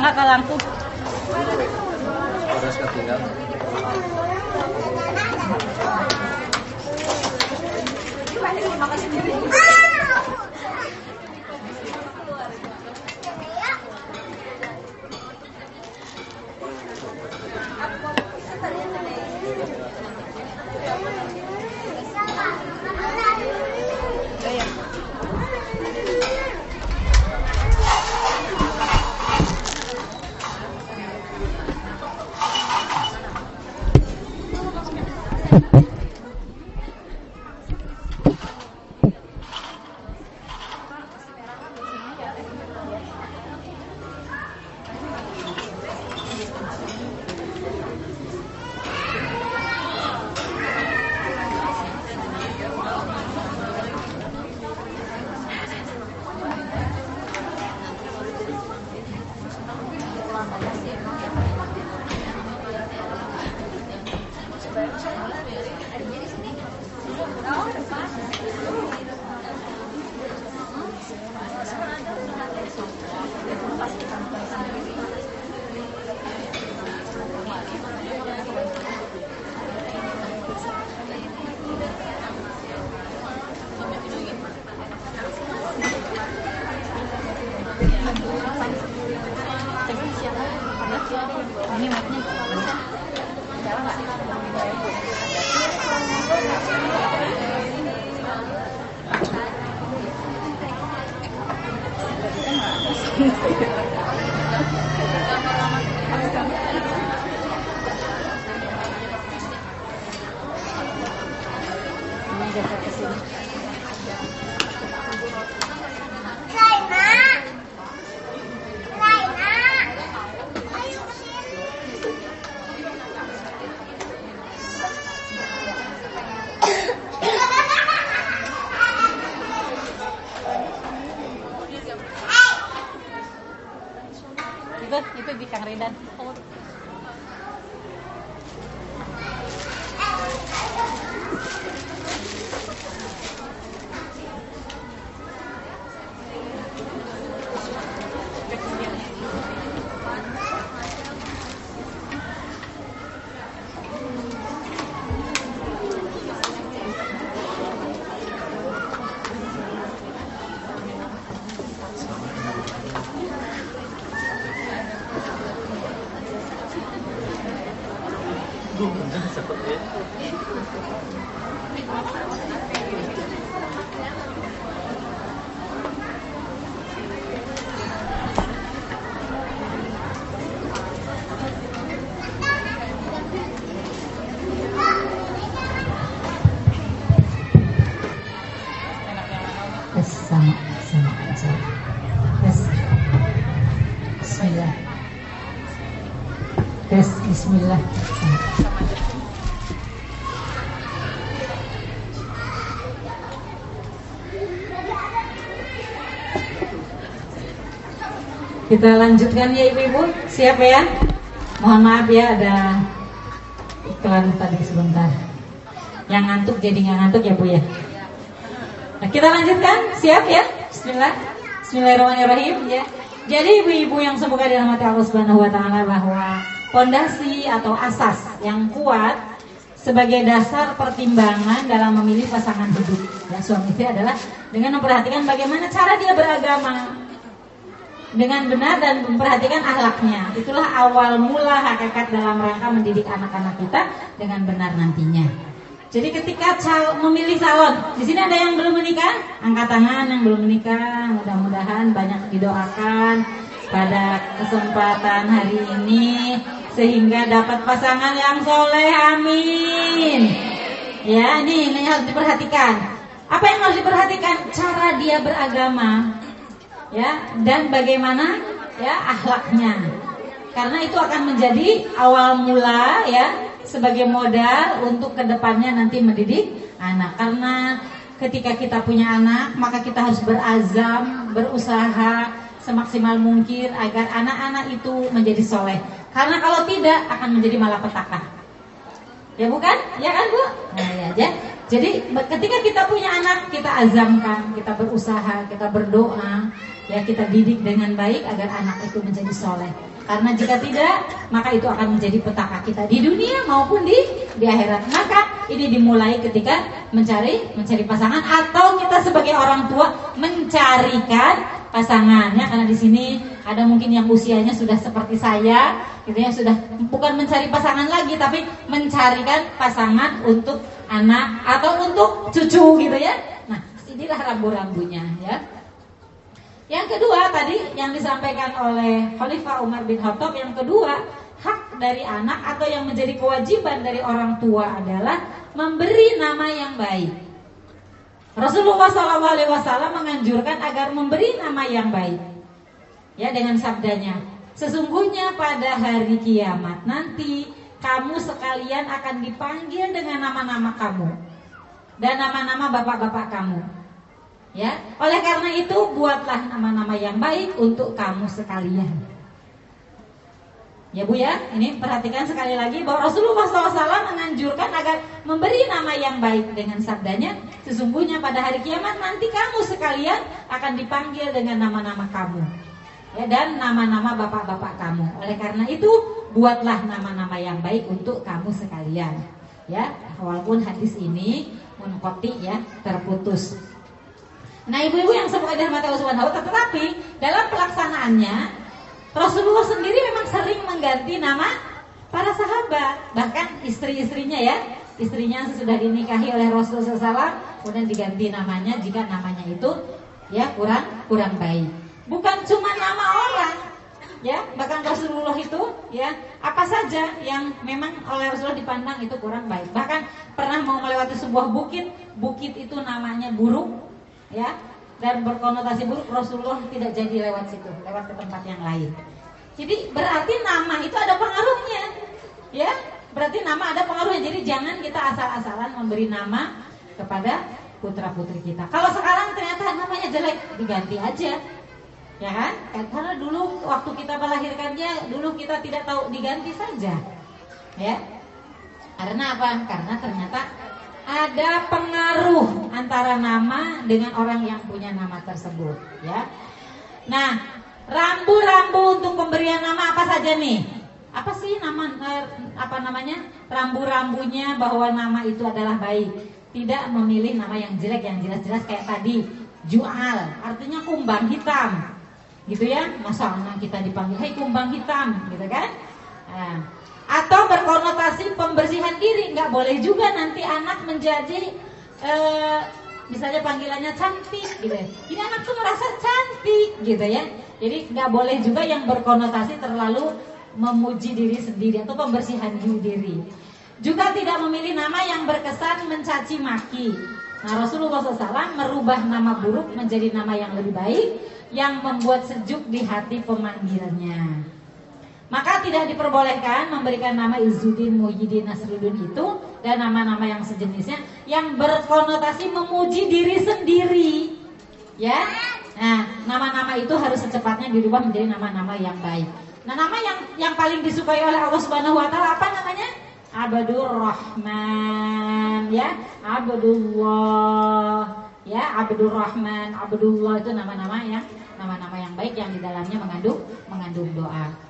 Enggak ke Bismillah. Tes Bismillah. Kita lanjutkan ya ibu-ibu, siap ya? Mohon maaf ya ada iklan tadi sebentar. Yang ngantuk jadi nggak ngantuk ya bu ya? Nah, kita lanjutkan, siap ya? Bismillah. Bismillahirrahmanirrahim ya. Jadi ibu-ibu yang semoga dirahmati Allah Subhanahu wa taala bahwa pondasi atau asas yang kuat sebagai dasar pertimbangan dalam memilih pasangan hidup ya suami istri adalah dengan memperhatikan bagaimana cara dia beragama dengan benar dan memperhatikan akhlaknya. Itulah awal mula hakikat dalam rangka mendidik anak-anak kita dengan benar nantinya. Jadi ketika cal memilih calon, di sini ada yang belum menikah, angkat tangan yang belum menikah. Mudah-mudahan banyak didoakan pada kesempatan hari ini sehingga dapat pasangan yang soleh. Amin. Ya, ini ini harus diperhatikan. Apa yang harus diperhatikan? Cara dia beragama, ya, dan bagaimana ya akhlaknya. Karena itu akan menjadi awal mula ya sebagai modal untuk ke depannya nanti mendidik anak. Karena ketika kita punya anak, maka kita harus berazam, berusaha semaksimal mungkin agar anak-anak itu menjadi soleh. Karena kalau tidak akan menjadi malapetaka. Ya bukan? Ya kan bu? Nah, ya, ya. Jadi ketika kita punya anak, kita azamkan, kita berusaha, kita berdoa, ya kita didik dengan baik agar anak itu menjadi soleh. Karena jika tidak, maka itu akan menjadi petaka kita di dunia maupun di di akhirat. Maka ini dimulai ketika mencari mencari pasangan atau kita sebagai orang tua mencarikan pasangannya karena di sini ada mungkin yang usianya sudah seperti saya, gitu ya sudah bukan mencari pasangan lagi tapi mencarikan pasangan untuk anak atau untuk cucu gitu ya. Nah, inilah rambu-rambunya ya. Yang kedua tadi yang disampaikan oleh Khalifah Umar bin Khattab yang kedua hak dari anak atau yang menjadi kewajiban dari orang tua adalah memberi nama yang baik. Rasulullah SAW menganjurkan agar memberi nama yang baik. Ya dengan sabdanya, sesungguhnya pada hari kiamat nanti kamu sekalian akan dipanggil dengan nama-nama kamu dan nama-nama bapak-bapak kamu. Ya, oleh karena itu buatlah nama-nama yang baik untuk kamu sekalian. Ya Bu ya, ini perhatikan sekali lagi bahwa Rasulullah SAW menganjurkan agar memberi nama yang baik dengan sabdanya. Sesungguhnya pada hari kiamat nanti kamu sekalian akan dipanggil dengan nama-nama kamu. Ya, Dan nama-nama bapak-bapak kamu. Oleh karena itu buatlah nama-nama yang baik untuk kamu sekalian. Ya, walaupun hadis ini munqati ya terputus Nah ibu-ibu yang semoga dirahmati Allah Subhanahu tetapi dalam pelaksanaannya Rasulullah sendiri memang sering mengganti nama para sahabat, bahkan istri-istrinya ya, istrinya sudah dinikahi oleh Rasulullah SAW, kemudian diganti namanya jika namanya itu ya kurang kurang baik. Bukan cuma nama orang, ya bahkan Rasulullah itu ya apa saja yang memang oleh Rasulullah dipandang itu kurang baik. Bahkan pernah mau melewati sebuah bukit, bukit itu namanya buruk, ya dan berkonotasi buruk Rasulullah tidak jadi lewat situ lewat ke tempat yang lain. Jadi berarti nama itu ada pengaruhnya. Ya berarti nama ada pengaruhnya. Jadi jangan kita asal-asalan memberi nama kepada putra putri kita. Kalau sekarang ternyata namanya jelek diganti aja. Ya kan karena dulu waktu kita melahirkannya dulu kita tidak tahu diganti saja. Ya? Karena apa? Karena ternyata ada pengaruh antara nama dengan orang yang punya nama tersebut ya. Nah, rambu-rambu untuk pemberian nama apa saja nih? Apa sih nama eh, apa namanya? Rambu-rambunya bahwa nama itu adalah baik. Tidak memilih nama yang jelek yang jelas-jelas kayak tadi, jual, artinya kumbang hitam. Gitu ya. Masa anak kita dipanggil, "Hei kumbang hitam," gitu kan? Nah, atau berkonotasi pembersihan diri. Nggak boleh juga nanti anak menjadi e, misalnya panggilannya cantik gitu ya. Ini anak tuh merasa cantik gitu ya. Jadi nggak boleh juga yang berkonotasi terlalu memuji diri sendiri atau pembersihan diri. Juga tidak memilih nama yang berkesan mencaci maki. Nah Rasulullah SAW merubah nama buruk menjadi nama yang lebih baik yang membuat sejuk di hati pemanggilnya maka tidak diperbolehkan memberikan nama Izzuddin, Muhyiddin, Nasruddin itu dan nama-nama yang sejenisnya yang berkonotasi memuji diri sendiri. Ya. Nah, nama-nama itu harus secepatnya dirubah menjadi nama-nama yang baik. Nah, nama yang yang paling disukai oleh Allah Subhanahu wa taala apa namanya? Abdul Rahman, ya. Abdullah. Ya, Abdul Rahman, Abdullah itu nama-nama yang nama-nama yang baik yang di dalamnya mengandung mengandung doa.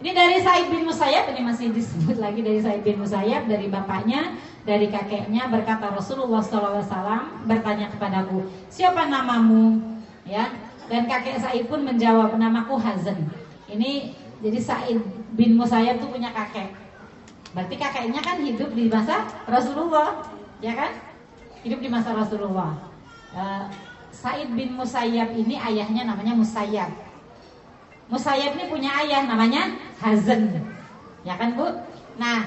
Ini dari Said bin Musayyab, ini masih disebut lagi dari Said bin Musayyab, dari bapaknya, dari kakeknya berkata Rasulullah SAW bertanya kepadaku, siapa namamu? Ya, dan kakek Said pun menjawab, namaku Hazan. Ini jadi Said bin Musayyab itu punya kakek. Berarti kakeknya kan hidup di masa Rasulullah. ya kan? Hidup di masa Rasulullah. Uh, Said bin Musayyab ini ayahnya namanya Musayyab. Musayyab ini punya ayah namanya Hazen. Ya kan Bu? Nah,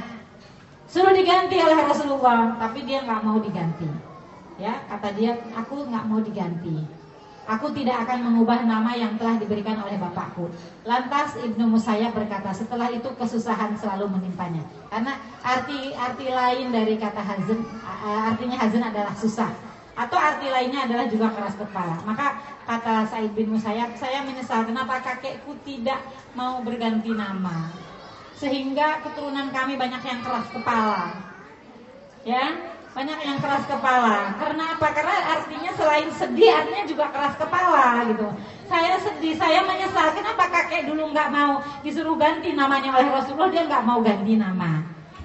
suruh diganti oleh Rasulullah, tapi dia nggak mau diganti. Ya, kata dia, aku nggak mau diganti. Aku tidak akan mengubah nama yang telah diberikan oleh bapakku. Lantas Ibnu Musayyab berkata, setelah itu kesusahan selalu menimpanya. Karena arti arti lain dari kata hazin, artinya hazin adalah susah. Atau arti lainnya adalah juga keras kepala. Maka kata Said bin Musayyab, saya menyesal kenapa kakekku tidak mau berganti nama. Sehingga keturunan kami banyak yang keras kepala. Ya, banyak yang keras kepala. Karena apa? Karena artinya selain sedih, artinya juga keras kepala gitu. Saya sedih, saya menyesal. Kenapa kakek dulu nggak mau disuruh ganti namanya oleh Rasulullah, dia nggak mau ganti nama.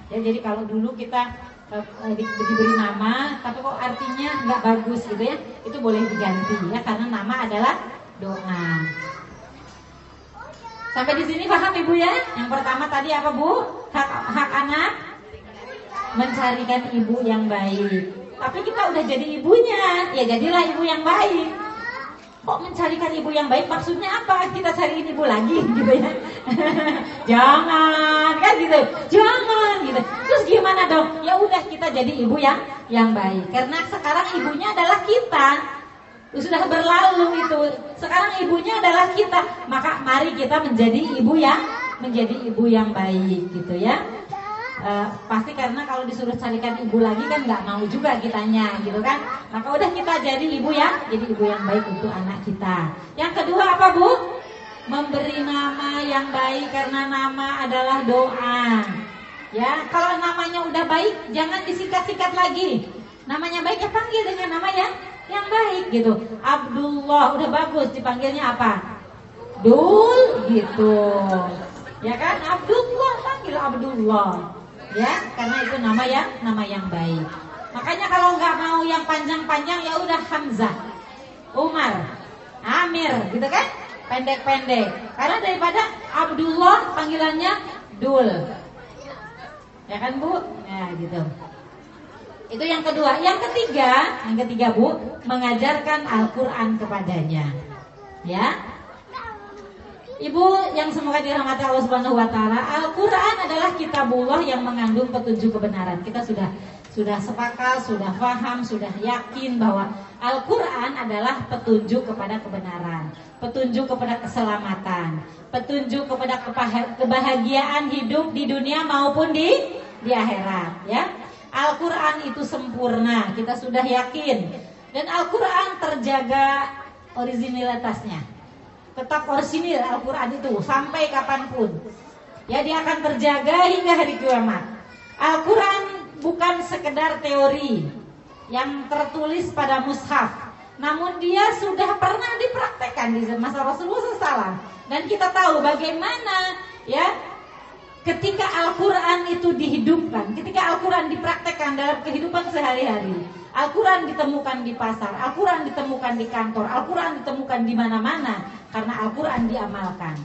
Ya, jadi kalau dulu kita diberi nama, tapi kok artinya nggak bagus gitu ya, itu boleh diganti ya, karena nama adalah doa. Sampai di sini paham ibu ya? Yang pertama tadi apa bu? Hak hak anak mencarikan ibu yang baik. Tapi kita udah jadi ibunya, ya jadilah ibu yang baik. Kok mencarikan ibu yang baik maksudnya apa? Kita cariin ibu lagi gitu ya. Jangan kan gitu. Jangan gitu. Terus gimana dong? Ya udah kita jadi ibu yang yang baik. Karena sekarang ibunya adalah kita. Sudah berlalu itu. Sekarang ibunya adalah kita. Maka mari kita menjadi ibu yang menjadi ibu yang baik gitu ya. Uh, pasti karena kalau disuruh carikan ibu lagi kan nggak mau juga kitanya gitu kan? Maka udah kita jadi ibu ya jadi ibu yang baik untuk anak kita. Yang kedua apa bu? Memberi nama yang baik karena nama adalah doa. Ya kalau namanya udah baik jangan disingkat-singkat lagi. Namanya baik ya panggil dengan nama yang yang baik gitu. Abdullah udah bagus dipanggilnya apa? Dul gitu. Ya kan? Abdullah panggil Abdullah ya karena itu nama yang nama yang baik. Makanya kalau nggak mau yang panjang-panjang ya udah Hamzah Umar Amir gitu kan? Pendek-pendek. Karena daripada Abdullah panggilannya Dul. Ya kan Bu? Ya gitu. Itu yang kedua. Yang ketiga yang ketiga Bu mengajarkan Al-Quran kepadanya. Ya Ibu yang semoga dirahmati Allah Subhanahu wa taala, Al-Qur'an adalah kitabullah yang mengandung petunjuk kebenaran. Kita sudah sudah sepakat, sudah paham, sudah yakin bahwa Al-Qur'an adalah petunjuk kepada kebenaran, petunjuk kepada keselamatan, petunjuk kepada kebahagiaan hidup di dunia maupun di di akhirat, ya. Al-Qur'an itu sempurna, kita sudah yakin. Dan Al-Qur'an terjaga originalitasnya tetap orisinil Al-Quran itu sampai kapan pun. Ya dia akan terjaga hingga hari kiamat. Al-Quran bukan sekedar teori yang tertulis pada mushaf. Namun dia sudah pernah dipraktekkan di masa Rasulullah SAW. Dan kita tahu bagaimana ya ketika Al-Quran itu dihidupkan, ketika Al-Quran dipraktekkan dalam kehidupan sehari-hari. Al-Quran ditemukan di pasar, Al-Quran ditemukan di kantor, Al-Quran ditemukan di mana-mana karena Al-Quran diamalkan.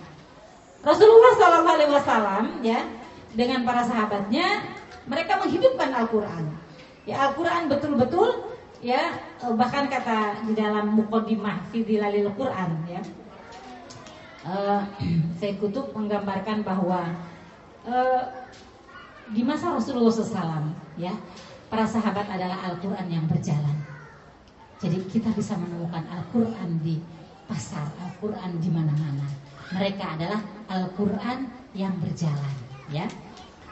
Rasulullah SAW ya dengan para sahabatnya mereka menghidupkan Al-Quran. Ya Al-Quran betul-betul ya bahkan kata di dalam mukodimah fidilalil Quran ya. Uh, saya kutub menggambarkan bahwa uh, di masa Rasulullah SAW ya para sahabat adalah Al-Quran yang berjalan. Jadi kita bisa menemukan Al-Quran di pasar, Al-Quran di mana-mana. Mereka adalah Al-Quran yang berjalan. Ya.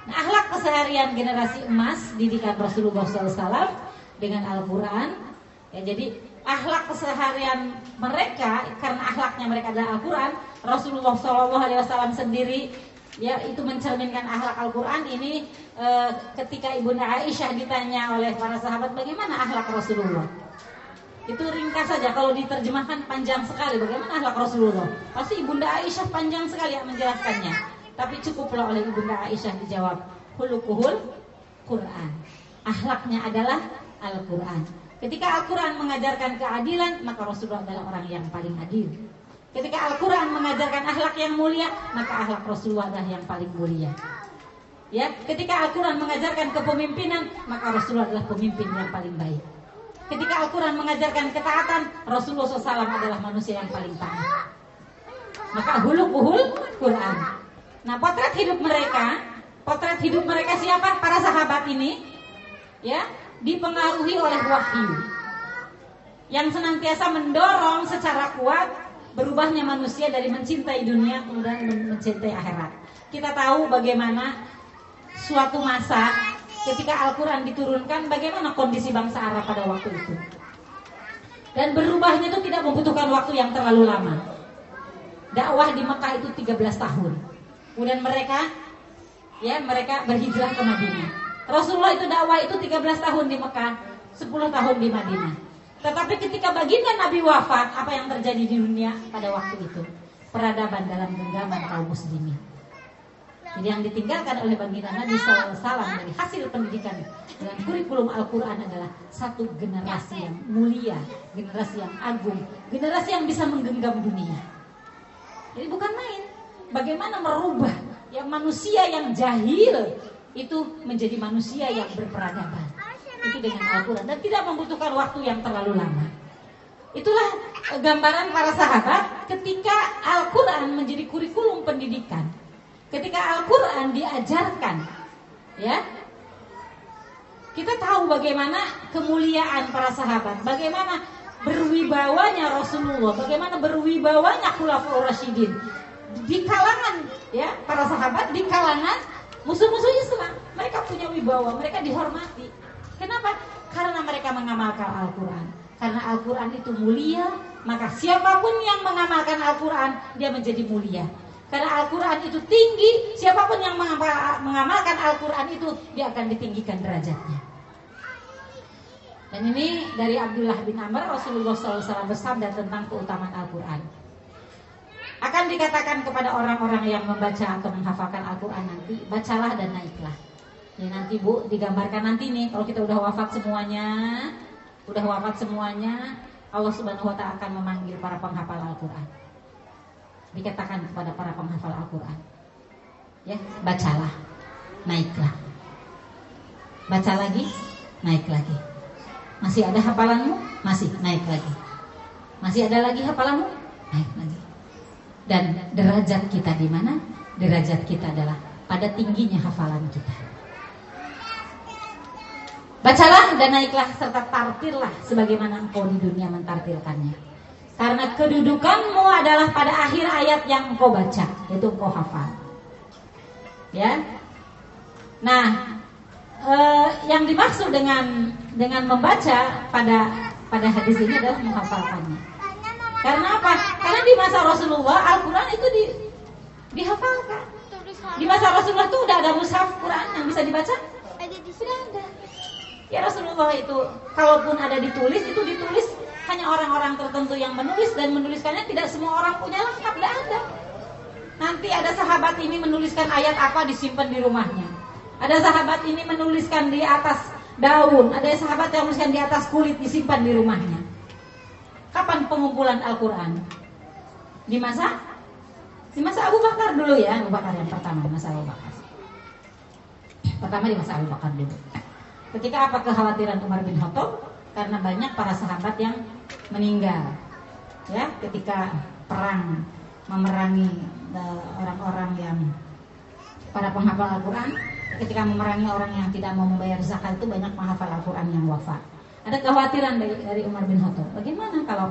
Nah, akhlak keseharian generasi emas didikan Rasulullah SAW dengan Al-Quran. Ya, jadi akhlak keseharian mereka karena akhlaknya mereka adalah Al-Quran. Rasulullah SAW sendiri ya itu mencerminkan akhlak Al-Quran. Ini e, ketika ibunda Aisyah ditanya oleh para sahabat bagaimana akhlak Rasulullah? Itu ringkas saja. Kalau diterjemahkan panjang sekali bagaimana akhlak Rasulullah? Pasti ibunda Aisyah panjang sekali yang menjelaskannya. Tapi cukuplah oleh ibunda Aisyah dijawab hulukuhul Quran. Akhlaknya adalah Al-Quran. Ketika Al-Quran mengajarkan keadilan maka Rasulullah adalah orang yang paling adil Ketika Al-Quran mengajarkan akhlak yang mulia, maka akhlak Rasulullah adalah yang paling mulia. Ya, ketika Al-Quran mengajarkan kepemimpinan, maka Rasulullah adalah pemimpin yang paling baik. Ketika Al-Quran mengajarkan ketaatan, Rasulullah SAW adalah manusia yang paling taat. Maka huluk buhul Quran. Nah, potret hidup mereka, potret hidup mereka siapa? Para sahabat ini, ya, dipengaruhi oleh wahyu yang senantiasa mendorong secara kuat berubahnya manusia dari mencintai dunia kemudian mencintai akhirat. Kita tahu bagaimana suatu masa ketika Al-Quran diturunkan bagaimana kondisi bangsa Arab pada waktu itu. Dan berubahnya itu tidak membutuhkan waktu yang terlalu lama. Dakwah di Mekah itu 13 tahun. Kemudian mereka ya mereka berhijrah ke Madinah. Rasulullah itu dakwah itu 13 tahun di Mekah 10 tahun di Madinah tetapi ketika baginda Nabi wafat apa yang terjadi di dunia pada waktu itu peradaban dalam genggaman kaum muslimin jadi yang ditinggalkan oleh baginda Nabi SAW dari hasil pendidikan dengan kurikulum Al-Quran adalah satu generasi yang mulia, generasi yang agung, generasi yang bisa menggenggam dunia. Jadi bukan main. Bagaimana merubah yang manusia yang jahil itu menjadi manusia yang berperadaban. Itu dengan Al-Quran dan tidak membutuhkan waktu yang terlalu lama. Itulah gambaran para sahabat ketika Al-Quran menjadi kurikulum pendidikan. Ketika Al-Quran diajarkan ya kita tahu bagaimana kemuliaan para sahabat bagaimana berwibawanya Rasulullah bagaimana berwibawanya Khulafaur Rasyidin. Di kalangan ya para sahabat di kalangan musuh-musuh Islam mereka punya wibawa mereka dihormati kenapa karena mereka mengamalkan Al-Quran karena Al-Quran itu mulia maka siapa pun yang mengamalkan Al-Quran dia menjadi mulia karena Al-Quran itu tinggi, siapa pun yang mengamalkan Al-Quran itu, dia akan ditinggikan derajatnya. Dan ini dari Abdullah bin Amr, Rasulullah SAW bersabda tentang keutamaan Al-Quran. Akan dikatakan kepada orang-orang yang membaca atau menghafalkan Al-Quran nanti, bacalah dan naiklah. Ya nanti bu, digambarkan nanti nih, kalau kita udah wafat semuanya, udah wafat semuanya, Allah Subhanahu Wa Taala akan memanggil para penghafal Al-Quran. Dikatakan kepada para penghafal Al-Quran. Ya bacalah. Naiklah. Baca lagi naik lagi. Masih ada hafalanmu? Masih naik lagi. Masih ada lagi hafalanmu? Naik lagi. Dan derajat kita di mana? Derajat kita adalah pada tingginya hafalan kita bacalah dan naiklah serta tartirlah sebagaimana engkau di dunia mentartilkannya karena kedudukanmu adalah pada akhir ayat yang engkau baca, yaitu engkau hafal. Ya. Nah, eh, yang dimaksud dengan dengan membaca pada pada hadis ini adalah menghafalkannya. Karena apa? Karena di masa Rasulullah Al-Quran itu di, dihafalkan. Di masa Rasulullah itu udah ada mushaf Quran yang bisa dibaca? Sudah ada. Ya Rasulullah itu, kalaupun ada ditulis, itu ditulis hanya orang-orang tertentu yang menulis dan menuliskannya tidak semua orang punya lengkap, tidak ada. Nanti ada sahabat ini menuliskan ayat apa disimpan di rumahnya. Ada sahabat ini menuliskan di atas daun, ada sahabat yang menuliskan di atas kulit disimpan di rumahnya. Kapan pengumpulan Al-Quran? Di masa? Di masa Abu Bakar dulu ya, Abu Bakar yang pertama, masa Abu Bakar. Pertama di masa Abu Bakar dulu. Ketika apa kekhawatiran Umar bin Khattab? Karena banyak para sahabat yang meninggal. Ya ketika perang memerangi eh, orang-orang yang para penghafal Al-Quran. Ketika memerangi orang yang tidak mau membayar zakat itu banyak penghafal Al-Quran yang wafat. Ada kekhawatiran dari, dari Umar bin Khattab. Bagaimana kalau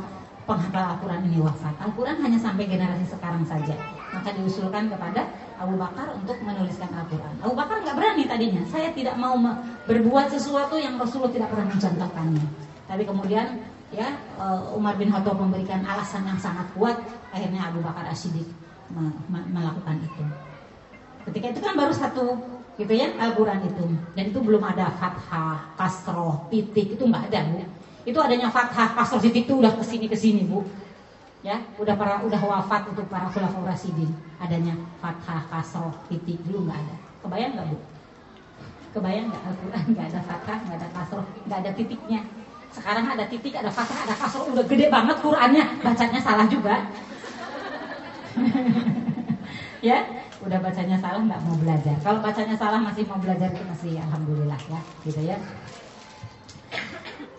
penghafal Al-Quran ini wafat. Al-Quran hanya sampai generasi sekarang saja. Maka diusulkan kepada Abu Bakar untuk menuliskan Al-Quran. Abu Bakar nggak berani tadinya. Saya tidak mau berbuat sesuatu yang Rasulullah tidak pernah mencontohkannya. Tapi kemudian ya eh, Umar bin Khattab memberikan alasan yang sangat kuat. Akhirnya Abu Bakar As-Siddiq melakukan itu. Ketika itu kan baru satu gitu ya Al-Quran itu. Dan itu belum ada fathah, kasroh, titik itu nggak ada bu itu adanya fathah, kasroh, titik itu udah ke sini ke sini bu. Ya udah para udah wafat untuk para khulafaur rasidin adanya fathah, kasroh, titik dulu nggak ada. Kebayang nggak bu? Kebayang nggak Al-Quran? Nggak ada fathah nggak ada kasroh nggak ada titiknya. Sekarang ada titik, ada fathah, ada kasroh, udah gede banget Qurannya, bacanya salah juga. ya udah bacanya salah nggak mau belajar. Kalau bacanya salah masih mau belajar itu masih alhamdulillah ya. Gitu ya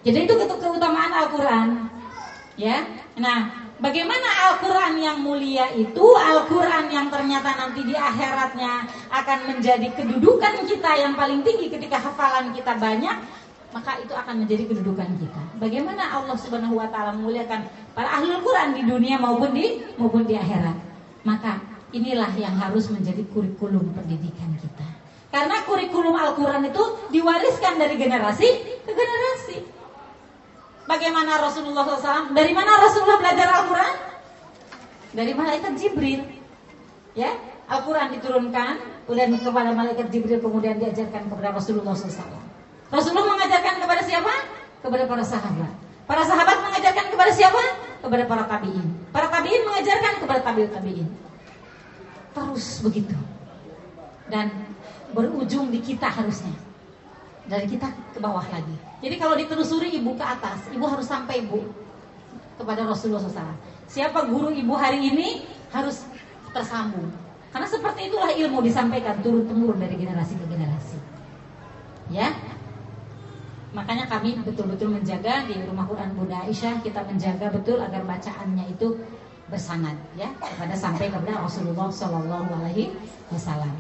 jadi itu keutamaan Al-Quran. Ya. Nah Bagaimana Al-Quran yang mulia itu? Al-Quran yang ternyata nanti di akhiratnya Akan menjadi kedudukan kita yang paling tinggi Ketika hafalan kita banyak Maka itu akan menjadi kedudukan kita. Bagaimana Allah subhanahu wa ta'ala memuliakan Para ahli Al-Quran di dunia maupun di maupun di akhirat? Maka inilah yang harus menjadi kurikulum pendidikan kita. Karena kurikulum Al-Quran itu diwariskan dari generasi ke generasi Bagaimana Rasulullah SAW? Dari mana Rasulullah belajar Al-Quran? Dari malaikat Jibril. Ya, Al-Quran diturunkan, kemudian kepada malaikat Jibril kemudian diajarkan kepada Rasulullah SAW. Rasulullah mengajarkan kepada siapa? Kepada para sahabat. Para sahabat mengajarkan kepada siapa? Kepada para tabiin. Para tabiin mengajarkan kepada tabiut tabiin. Terus begitu. Dan berujung di kita harusnya. Dari kita ke bawah lagi. Jadi kalau ditelusuri ibu ke atas, ibu harus sampai ibu kepada Rasulullah SAW. Siapa guru ibu hari ini harus tersambung. Karena seperti itulah ilmu disampaikan turun temurun dari generasi ke generasi. Ya, makanya kami betul-betul menjaga di rumah Quran Bunda Aisyah kita menjaga betul agar bacaannya itu bersanad ya kepada sampai kepada Rasulullah Shallallahu Alaihi Wasallam.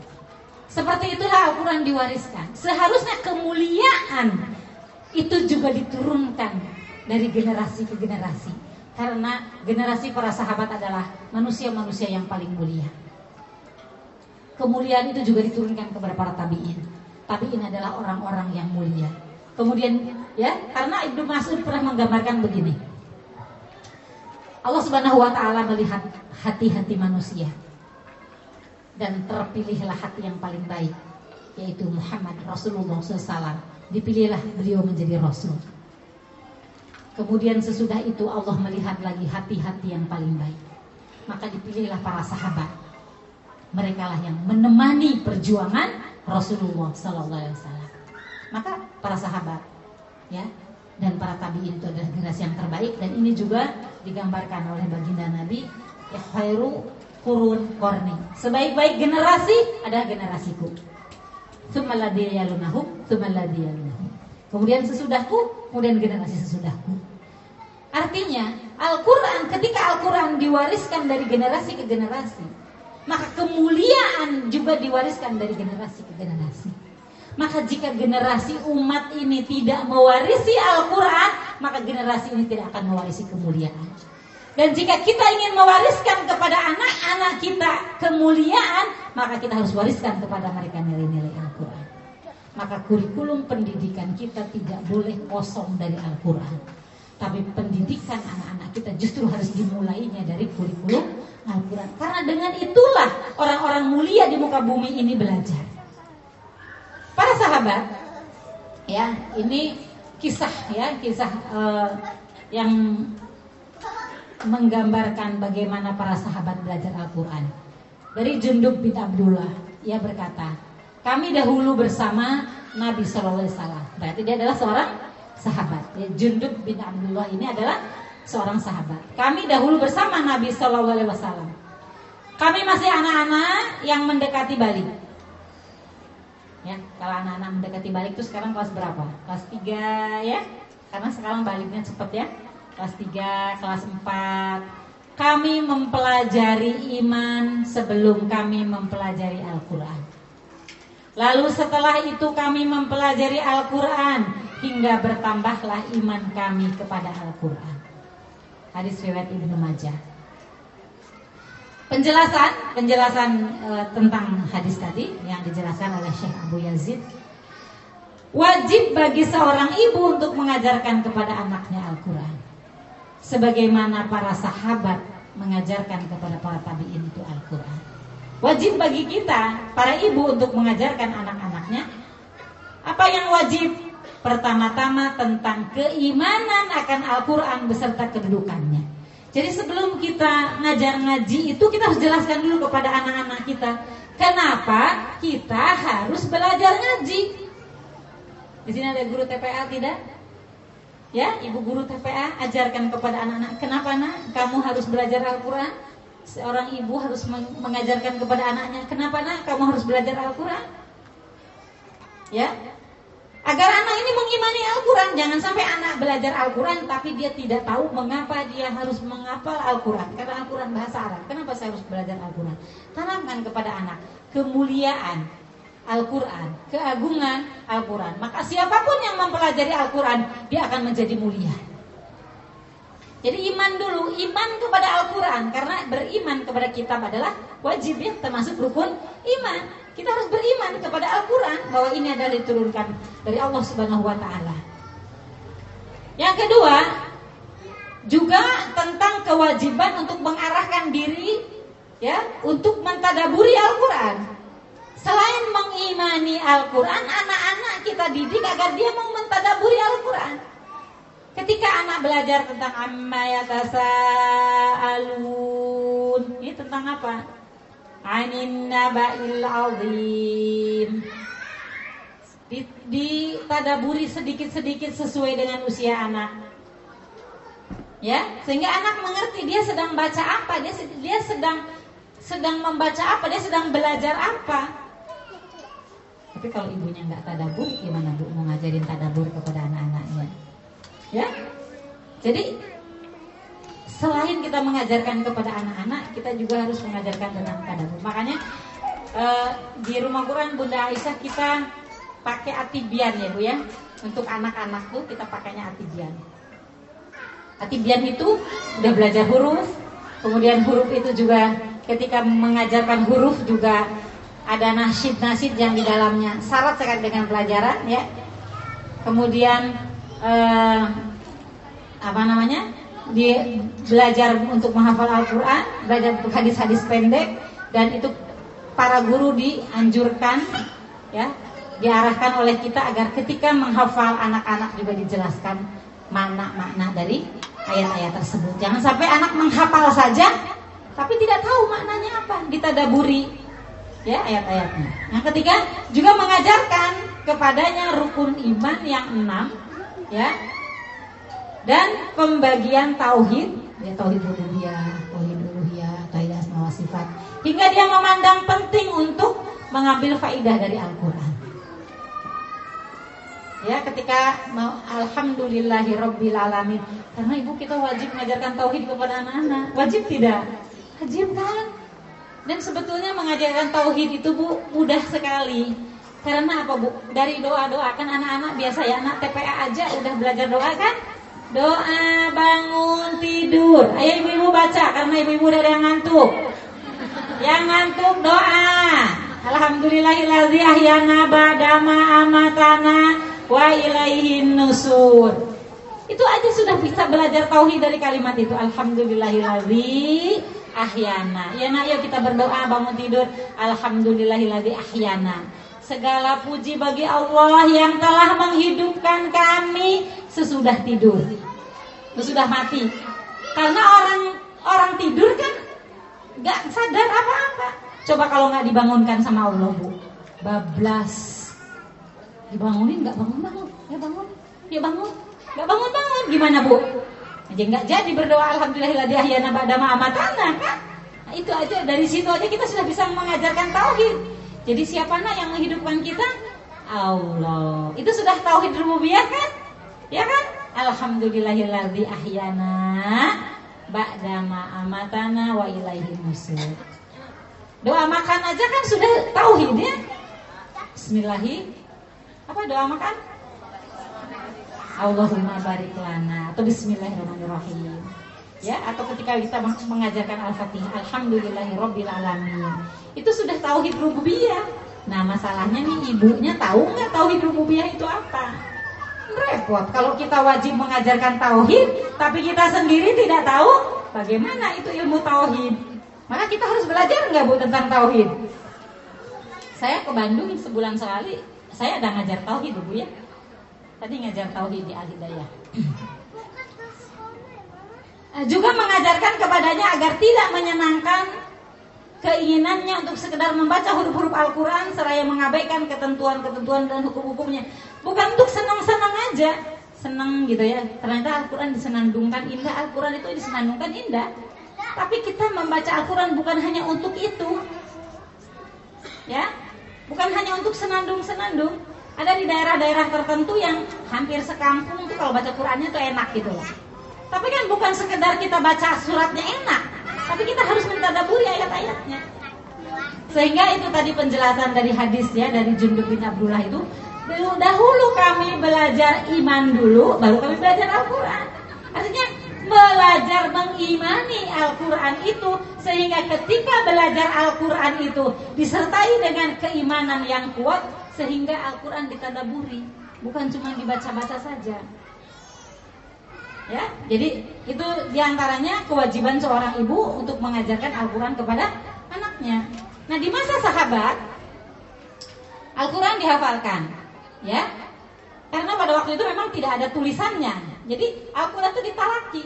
Seperti itulah Al-Quran diwariskan. Seharusnya kemuliaan itu juga diturunkan dari generasi ke generasi karena generasi para sahabat adalah manusia-manusia yang paling mulia. Kemuliaan itu juga diturunkan kepada para tabiin. Tabiin adalah orang-orang yang mulia. Kemudian ya, karena Ibnu Mas'ud pernah menggambarkan begini. Allah Subhanahu wa taala melihat hati-hati manusia. Dan terpilihlah hati yang paling baik yaitu Muhammad Rasulullah SAW dipilihlah beliau menjadi rasul. Kemudian sesudah itu Allah melihat lagi hati-hati yang paling baik. Maka dipilihlah para sahabat. Mereka lah yang menemani perjuangan Rasulullah Wasallam. Maka para sahabat, ya, dan para tabiin itu adalah generasi yang terbaik dan ini juga digambarkan oleh baginda Nabi khairu kurun korni. Sebaik-baik generasi adalah generasiku. Kemudian sesudahku, kemudian generasi sesudahku. Artinya, Al-Quran, ketika Al-Quran diwariskan dari generasi ke generasi, maka kemuliaan juga diwariskan dari generasi ke generasi. Maka jika generasi umat ini tidak mewarisi Al-Quran, maka generasi ini tidak akan mewarisi kemuliaan. Dan jika kita ingin mewariskan kepada anak-anak kita kemuliaan, maka kita harus wariskan kepada mereka nilai-nilai. Maka kurikulum pendidikan kita tidak boleh kosong dari Al-Quran. Tapi pendidikan anak-anak kita justru harus dimulainya dari kurikulum Al-Quran. Karena dengan itulah orang-orang mulia di muka bumi ini belajar. Para sahabat, ya ini kisah ya kisah uh, yang menggambarkan bagaimana para sahabat belajar Al-Quran. Dari Jundub bin Abdullah, ia berkata, kami dahulu bersama Nabi Shallallahu Alaihi Wasallam. Berarti dia adalah seorang sahabat. Ya, Jundub bin Abdullah ini adalah seorang sahabat. Kami dahulu bersama Nabi Shallallahu Alaihi Wasallam. Kami masih anak-anak yang mendekati balik. Ya, kalau anak-anak mendekati balik itu sekarang kelas berapa? Kelas 3 ya. Karena sekarang baliknya cepat ya kelas 3, kelas 4 kami mempelajari iman sebelum kami mempelajari Al-Quran Lalu setelah itu kami mempelajari Al-Quran Hingga bertambahlah iman kami kepada Al-Quran. Hadis riwayat Ibnu Majah. Penjelasan penjelasan e, tentang hadis tadi yang dijelaskan oleh Syekh Abu Yazid. Wajib bagi seorang ibu untuk mengajarkan kepada anaknya Al-Quran. Sebagaimana para sahabat mengajarkan kepada para tabiin itu Al-Qur'an. Wajib bagi kita para ibu untuk mengajarkan anak-anaknya apa yang wajib? Pertama-tama tentang keimanan akan Al-Qur'an beserta kedudukannya. Jadi sebelum kita ngajar ngaji itu kita harus jelaskan dulu kepada anak-anak kita kenapa kita harus belajar ngaji. Di sini ada guru TPA tidak? Ya, ibu guru TPA ajarkan kepada anak-anak, kenapa nak kamu harus belajar Al-Quran? Seorang ibu harus mengajarkan kepada anaknya, kenapa nak kamu harus belajar Al-Quran? Ya, agar anak ini mengimani Al-Quran. Jangan sampai anak belajar Al-Quran tapi dia tidak tahu mengapa dia harus menghafal Al-Quran. Karena Al-Quran bahasa Arab. Kenapa saya harus belajar Al-Quran? Tanamkan kepada anak kemuliaan Al-Quran, keagungan Al-Quran. Maka siapa pun yang mempelajari Al-Quran, dia akan menjadi mulia. Jadi iman dulu, iman kepada Al-Quran. Karena beriman kepada kitab adalah wajib ya, termasuk rukun iman. Kita harus beriman kepada Al-Quran Bahwa ini adalah diturunkan dari Allah Subhanahu Wa Taala. Yang kedua Juga tentang kewajiban untuk mengarahkan diri ya Untuk mentadaburi Al-Quran. Selain mengimani Al-Quran Anak-anak kita didik agar dia mau mentadaburi Al-Quran Ketika anak belajar tentang amma yatasaalun, ini tentang apa? Anin naba'il azim. Di, ditadaburi sedikit-sedikit sesuai dengan usia anak. Ya, sehingga anak mengerti dia sedang baca apa, dia dia sedang sedang membaca apa, dia sedang belajar apa. Tapi kalau ibunya nggak tadabur, gimana bu mau ngajarin tadabur kepada anak-anaknya? Ya. Jadi selain kita mengajarkan kepada anak-anak, kita juga harus mengajarkan tentang tadabbur. Makanya eh, di rumah Quran Bunda Aisyah kita pakai atibian ya Bu ya. Untuk anak-anak tuh kita pakainya atibian. Atibian itu udah belajar huruf, kemudian huruf itu juga ketika mengajarkan huruf juga ada nasid-nasid yang di dalamnya syarat sekali dengan pelajaran ya. Kemudian uh, apa namanya dia belajar untuk menghafal Al-Quran, belajar untuk hadis-hadis pendek dan itu para guru dianjurkan ya diarahkan oleh kita agar ketika menghafal anak-anak juga dijelaskan makna-makna dari ayat-ayat tersebut. Jangan sampai anak menghafal saja tapi tidak tahu maknanya apa, ditadaburi ya ayat-ayatnya. Yang ketiga juga mengajarkan kepadanya rukun iman yang enam ya. Dan pembagian tauhid. Ya tauhid rububiyah tauhid uluhiyah tauhid asma wa sifat. Hingga dia memandang penting untuk mengambil faidah dari Al-Qur'an. Ya ketika alhamdulillahi rabbil alamin. Karena ibu kita wajib mengajarkan tauhid kepada anak-anak. Wajib tidak? Wajib kan? Dan sebetulnya mengajarkan tauhid itu bu mudah sekali karena apa bu? Dari doa-doa kan anak-anak biasa ya anak TPA aja udah belajar doa kan? Doa bangun tidur. Ayo ibu-ibu baca karena ibu-ibu udah yang ngantuk. Yang ngantuk doa. Alhamdulillahilladzi ahyana badama amatana wa ilaihin nusur. Itu aja sudah bisa belajar tauhid dari kalimat itu. Alhamdulillahilladzi ahyana. Ya nak yuk kita berdoa bangun tidur. Alhamdulillahilladzi ahyana. Segala puji bagi Allah yang telah menghidupkan kami sesudah tidur. Sesudah mati. Karena orang orang tidur kan gak sadar apa-apa. Coba kalau nggak dibangunkan sama Allah, Bu. Bablas. Dibangunin nggak bangun-bangun. Ya bangun. Ya bangun. Nggak bangun-bangun. Gimana, Bu? Aja nggak jadi berdoa alhamdulillahilladzi ahyana ba'da ma kan? Nah, itu aja dari situ aja kita sudah bisa mengajarkan tauhid. Jadi siapa nak yang menghidupkan kita? Allah. Itu sudah tauhid rububiyah kan? Ya kan? Alhamdulillahilladzi ahyana ba'da ma amatana wa ilaihi nusur. Doa makan aja kan sudah tauhid ya? Bismillahi. Apa doa makan? Allahumma barik lana atau bismillahirrahmanirrahim. Ya, atau ketika kita mengajarkan Al-Fatihah, alhamdulillahirabbil alamin itu sudah tauhid rububiyah. Nah masalahnya nih ibunya tahu nggak tauhid rububiyah itu apa? Repot kalau kita wajib mengajarkan tauhid, tapi kita sendiri tidak tahu bagaimana itu ilmu tauhid. Maka kita harus belajar nggak bu tentang tauhid? Saya ke Bandung sebulan sekali, saya ada ngajar tauhid bu ya. Tadi ngajar tauhid di Alidayah. Juga mengajarkan kepadanya agar tidak menyenangkan keinginannya untuk sekedar membaca huruf-huruf Al-Quran seraya mengabaikan ketentuan-ketentuan dan hukum-hukumnya. Bukan untuk senang-senang aja, senang gitu ya. Ternyata Al-Quran disenandungkan indah, Al-Quran itu disenandungkan indah. Tapi kita membaca Al-Quran bukan hanya untuk itu. Ya, bukan hanya untuk senandung-senandung. Ada di daerah-daerah tertentu yang hampir sekampung tuh kalau baca Qurannya tuh enak gitu loh. Tapi kan bukan sekedar kita baca suratnya enak, tapi kita harus mentadaburi ayat-ayatnya. Sehingga itu tadi penjelasan dari hadis ya dari Jundub bin Abdullah itu dahulu kami belajar iman dulu, baru kami belajar Al-Quran. Artinya belajar mengimani Al-Quran itu sehingga ketika belajar Al-Quran itu disertai dengan keimanan yang kuat sehingga Al-Quran ditadaburi bukan cuma dibaca-baca saja ya jadi itu di antaranya kewajiban seorang ibu untuk mengajarkan Al-Quran kepada anaknya nah di masa sahabat Al-Quran dihafalkan ya karena pada waktu itu memang tidak ada tulisannya jadi Al-Quran itu ditalaki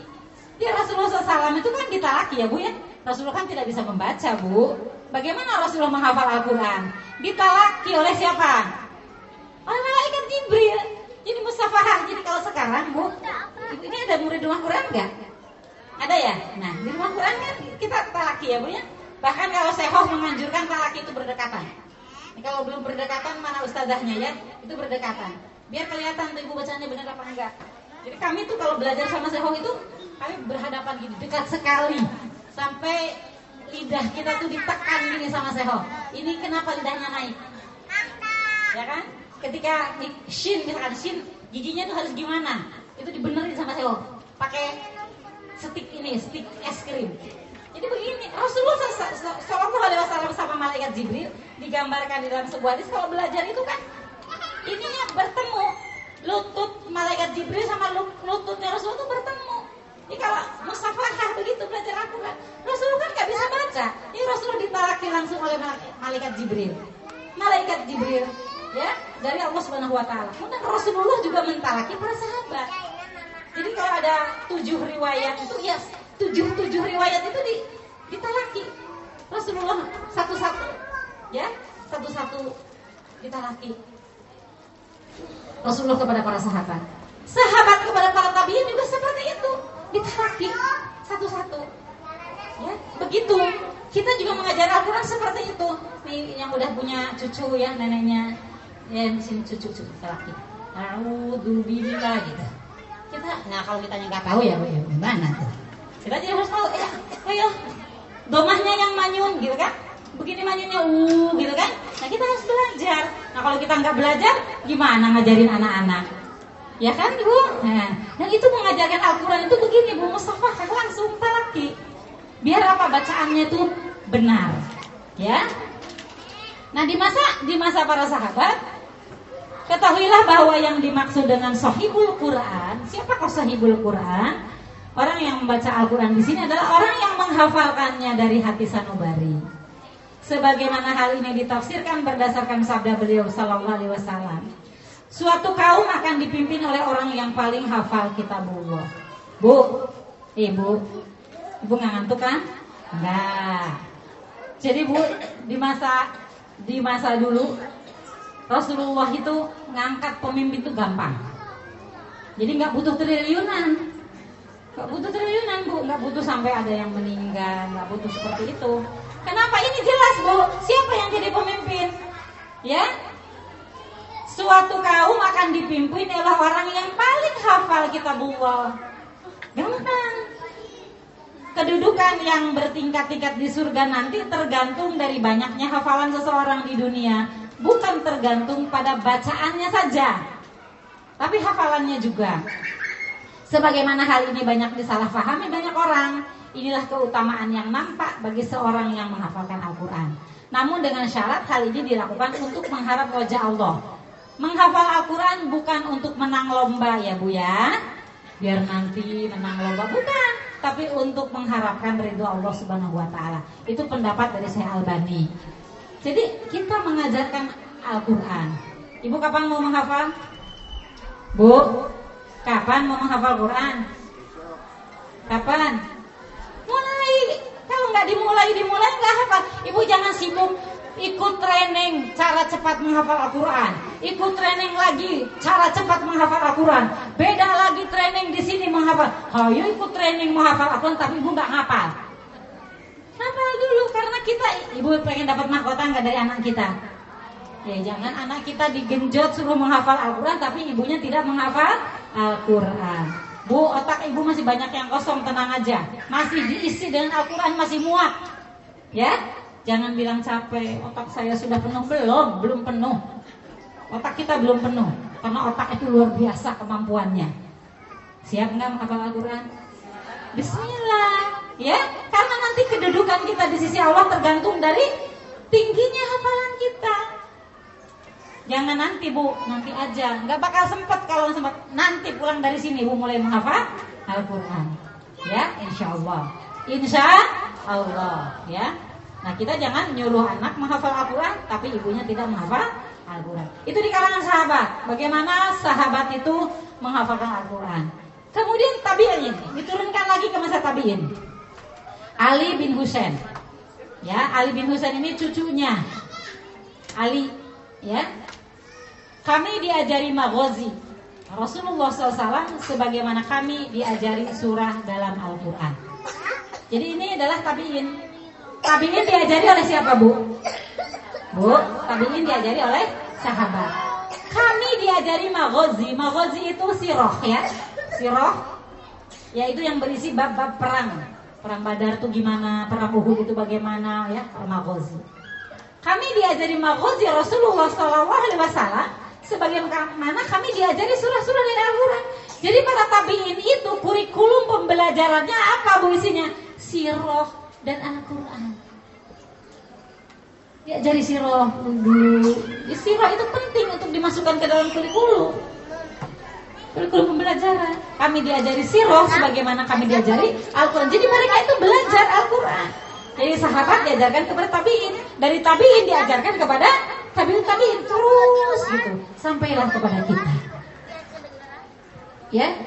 dia Rasulullah SAW itu kan ditalaki ya Bu ya. Rasulullah kan tidak bisa membaca Bu. Bagaimana Rasulullah menghafal Al-Quran? Ditalaki oleh siapa? Oleh malaikat Jibril. Jadi musafahah. Jadi kalau sekarang Bu, ini ada murid rumah Quran nggak? Ada ya? Nah, di rumah Quran kan kita talaki ya Bu ya. Bahkan kalau sehoh menganjurkan talaki itu berdekatan. Ini kalau belum berdekatan mana ustazahnya ya? Itu berdekatan. Biar kelihatan ibu bacanya benar apa enggak. Jadi kami tuh kalau belajar sama sehoh itu kami berhadapan gini dekat sekali sampai lidah kita tuh ditekan gini sama seho. Ini kenapa lidahnya naik? Ya kan? Ketika di shin misalkan shin giginya tuh harus gimana? Itu dibenerin sama seho. Pakai stick ini, stick es krim. Jadi begini, Rasulullah Shallallahu Alaihi Wasallam sama malaikat Jibril digambarkan di dalam sebuah hadis kalau belajar itu kan ininya bertemu lutut malaikat Jibril sama lututnya Rasulullah itu bertemu. Ini kalau musafahah begitu belajar Al-Quran Rasulullah kan gak bisa baca Ini Rasulullah ditalaki langsung oleh malaikat Jibril Malaikat Jibril ya dari Allah Subhanahu Wa Taala. Kemudian Rasulullah juga mentalaki para sahabat. Jadi kalau ada tujuh riwayat itu ya tujuh tujuh riwayat itu di, ditalaki Rasulullah satu-satu ya satu-satu ditalaki Rasulullah kepada para sahabat. Sahabat kepada para tabiin juga seperti itu ditaraki satu-satu. Ya, begitu. Kita juga mengajar Al-Quran seperti itu. Nih yang udah punya cucu ya neneknya, ya sini cucu cucu laki. Alhamdulillah gitu. Kita, nah kalau kita nggak tahu ya, ya gimana tuh? Kita jadi harus tahu, ya, ayo, domahnya yang manyun gitu kan? Begini manyunnya, uh, gitu kan? Nah kita harus belajar. Nah kalau kita nggak belajar, gimana ngajarin anak-anak? Ya kan Bu? Nah, yang itu mengajarkan Al-Quran itu begini Bu Mustafa kan langsung talaki. Biar apa bacaannya itu benar. Ya. Nah di masa di masa para sahabat Ketahuilah bahwa yang dimaksud dengan sahibul Quran, siapa kok sahibul Quran? Orang yang membaca Al-Quran di sini adalah orang yang menghafalkannya dari hati sanubari. Sebagaimana hal ini ditafsirkan berdasarkan sabda beliau Sallallahu Alaihi Wasallam. Suatu kaum akan dipimpin oleh orang yang paling hafal kitabullah. Bu, ibu, ibu nggak ngantuk kan? Enggak. Jadi bu, di masa di masa dulu Rasulullah itu ngangkat pemimpin itu gampang. Jadi nggak butuh triliunan, nggak butuh triliunan bu, nggak butuh sampai ada yang meninggal, nggak butuh seperti itu. Kenapa ini jelas bu? Siapa yang jadi pemimpin? Ya, Suatu kaum akan dipimpin oleh orang yang paling hafal kitabullah. Gampang. Kedudukan yang bertingkat-tingkat di surga nanti tergantung dari banyaknya hafalan seseorang di dunia, bukan tergantung pada bacaannya saja, tapi hafalannya juga. Sebagaimana hal ini banyak disalahpahami banyak orang, inilah keutamaan yang nampak bagi seorang yang menghafalkan Al-Quran. Namun dengan syarat hal ini dilakukan untuk mengharap wajah Allah, Menghafal Al-Quran bukan untuk menang lomba ya Bu ya. Biar nanti menang lomba Bukan. Tapi untuk mengharapkan ridho Allah Subhanahu Wa Taala. Itu pendapat dari Syekh Albani Jadi kita mengajarkan Al-Quran Ibu kapan mau menghafal? Bu Kapan mau menghafal Quran? Kapan? Mulai Kalau nggak dimulai, dimulai nggak hafal Ibu jangan sibuk ikut training cara cepat menghafal Al-Quran, ikut training lagi cara cepat menghafal Al-Quran, beda lagi training di sini menghafal. Hayo ikut training menghafal Al-Quran tapi ibu nggak hafal. Kita, ibu pengen dapat mahkota nggak dari anak kita? Ya jangan anak kita digenjot suruh menghafal Al-Quran tapi ibunya tidak menghafal Al-Quran. Bu, otak ibu masih banyak yang kosong, tenang aja. Masih diisi dengan Al-Quran, masih muat. Ya, jangan bilang capek. Otak saya sudah penuh belum, belum penuh. Otak kita belum penuh, karena otak itu luar biasa kemampuannya. Siap nggak menghafal Al-Quran? Bismillah, ya. Karena nanti kedudukan kita di sisi Allah tergantung dari tingginya hafalan kita. Jangan nanti bu, nanti aja. Nggak bakal sempet kalau sempat. Nanti pulang dari sini bu mulai menghafal Al-Quran. Ya, insya Allah. Insya Allah. Ya. Nah kita jangan nyuruh anak menghafal Al-Quran, tapi ibunya tidak menghafal Al-Quran. Itu di kalangan sahabat. Bagaimana sahabat itu menghafalkan Al-Quran. Kemudian tabiin diturunkan lagi ke masa tabiin. Ali bin Husain. Ya, Ali bin Husain ini cucunya Ali ya kami diajari maghazi. Rasulullah SAW sebagaimana kami diajari surah dalam Al-Quran. Jadi ini adalah tabiin. Tabiin diajari oleh siapa bu? Bu, tabiin diajari oleh sahabat. Kami diajari maghazi. Maghazi itu siroh ya. Siroh yaitu yang berisi bab-bab perang. Perang Badar itu gimana, perang Uhud itu bagaimana ya, maghazi. Kami diajari maghazi Rasulullah SAW sebagaimana kami diajari surah-surah dari Al-Quran. Jadi para tabiin itu kurikulum pembelajarannya apa bu isinya? Sirah dan Al-Quran. Diajari sirah dulu. Sirah itu penting untuk dimasukkan ke dalam kurikulum. Kurikulum pembelajaran. Kami diajari sirah sebagaimana kami diajari Al-Quran. Jadi mereka itu belajar Al-Quran. Jadi sahabat diajarkan kepada tabiin, dari tabiin diajarkan kepada tabiin tabiin terus gitu sampailah kepada kita. Ya,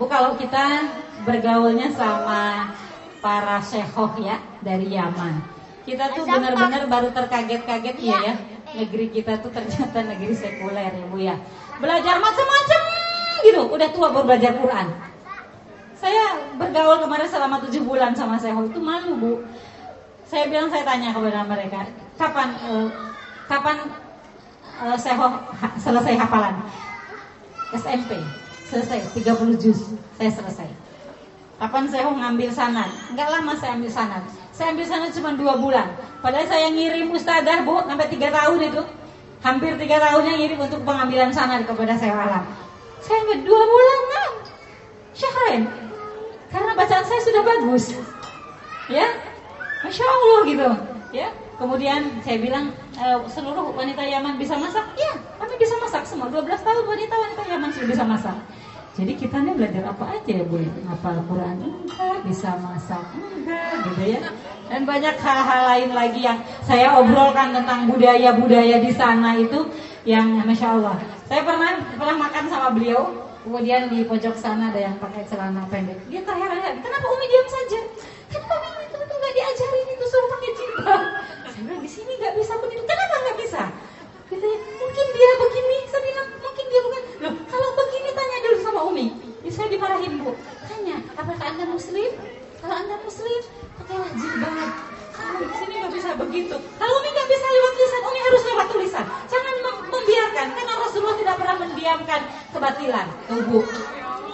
bu kalau kita bergaulnya sama para syehoh ya dari Yaman, kita tuh benar-benar baru terkaget-kaget ya ya negeri kita tuh ternyata negeri sekuler ya bu ya. Belajar macam-macam gitu, udah tua baru belajar Quran. Saya bergaul kemarin selama tujuh bulan sama Syehoh itu malu bu. Saya bilang saya tanya kepada mereka, kapan uh, kapan uh, saya ha selesai hafalan? SMP selesai 30 juz saya selesai. Kapan saya ngambil sanad? Enggak lama saya ambil sanad. Saya ambil sanad cuma dua bulan. Padahal saya ngirim ustadzah bu sampai tiga tahun itu. Hampir tiga tahunnya ngirim untuk pengambilan sanad kepada saya alam. Saya dua bulan kan? Syahrain. Karena bacaan saya sudah bagus. Ya, Masya Allah gitu. Ya, Kemudian saya bilang e, seluruh wanita Yaman bisa masak? Ya, kami bisa masak semua. 12 tahun wanita-wanita Yaman sudah bisa masak. Jadi kita nih belajar apa aja ya Bu? Apa Al-Quran? Enggak, bisa masak? Enggak, gitu ya. Dan banyak hal-hal lain lagi yang saya obrolkan tentang budaya-budaya di sana itu yang Masya Allah. Saya pernah pernah makan sama beliau, kemudian di pojok sana ada yang pakai celana pendek. Dia terheran-heran, kenapa Umi diam saja? Kenapa Umi itu nggak diajarin itu suruh pakai jilbab? Saya bilang di sini nggak bisa begitu. Kenapa nggak bisa? Katanya mungkin dia begini. Saya bilang mungkin dia bukan. Loh kalau begini tanya dulu sama Umi. Ya, saya dimarahin bu. Tanya apakah anda Muslim? Kalau anda Muslim pakailah jilbab. Kalau di sini nggak bisa begitu. Kalau Umi nggak bisa lewat tulisan, Umi harus lewat tulisan. Jangan membiarkan karena Rasulullah tidak pernah mendiamkan kebatilan. Tuh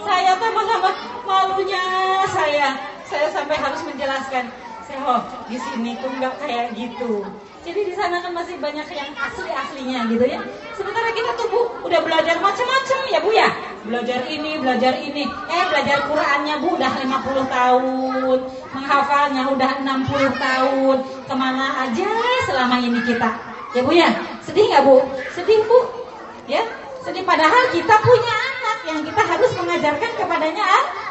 Saya tambah-tambah malunya saya. Saya sampai harus menjelaskan seho di sini tuh nggak kayak gitu. Jadi di sana kan masih banyak yang asli aslinya gitu ya. Sementara kita tuh bu udah belajar macam-macam ya bu ya. Belajar ini belajar ini. Eh belajar Qurannya bu udah 50 tahun. Menghafalnya udah 60 tahun. Ke mana aja selama ini kita? Ya bu ya. Sedih nggak bu? Sedih bu. Ya sedih. Padahal kita punya anak yang kita harus mengajarkan kepadanya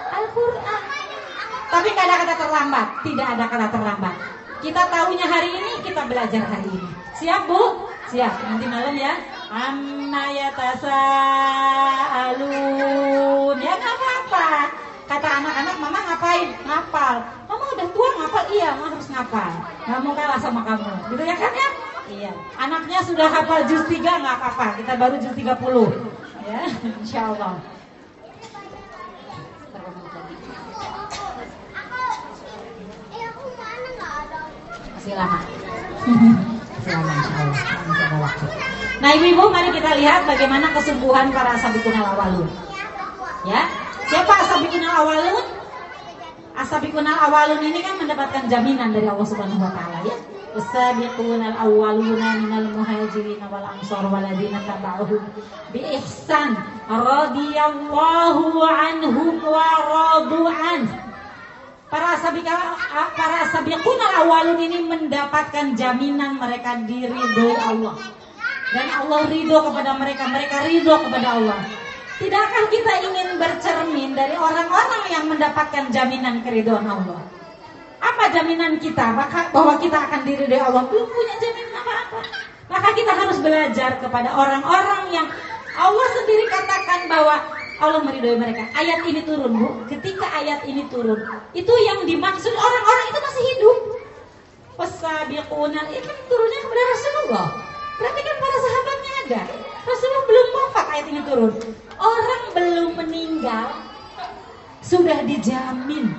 Al-Quran tapi tidak ada kata terlambat, tidak ada kata terlambat. Kita tahunya hari ini, kita belajar hari ini. Siap bu? Siap. Nanti malam ya. Amma alun. Ya nggak apa-apa. Kata anak-anak, mama ngapain? Ngapal. Mama udah tua ngapal? Iya, mama harus ngapal. Nggak mau kalah sama kamu. Gitu ya kan ya? Iya. Anaknya sudah hafal juz 3 nggak apa-apa. Kita baru juz 30. Ya, insya Allah. Silakan. Silakan insyaallah. Masih ada waktu. Nah, ibu-ibu mari kita lihat bagaimana kesungguhan para sabiqun awalun. Ya. Siapa asabiqun awalun? Asabiqun awalun ini kan mendapatkan jaminan dari Allah Subhanahu wa taala ya. السابقون الأولون من المهاجرين والأنصار والذين تبعهم بإحسان رضي الله عنهم ورضوا عنه Para sabika, para sabiqun awalun ini mendapatkan jaminan mereka diridhoi Allah. Dan Allah ridho kepada mereka, mereka ridho kepada Allah. Tidakkah kita ingin bercermin dari orang-orang yang mendapatkan jaminan keridhaan Allah? Apa jaminan kita maka bahwa kita akan diridhoi Allah? Belum punya jaminan apa-apa. Maka kita harus belajar kepada orang-orang yang Allah sendiri katakan bahwa Allah meridhoi mereka. Ayat ini turun, Bu. Ketika ayat ini turun, itu yang dimaksud orang-orang itu masih hidup. Wasabiquna itu kan turunnya kepada Rasulullah. Berarti kan para sahabatnya ada. Rasulullah belum wafat ayat ini turun. Orang belum meninggal sudah dijamin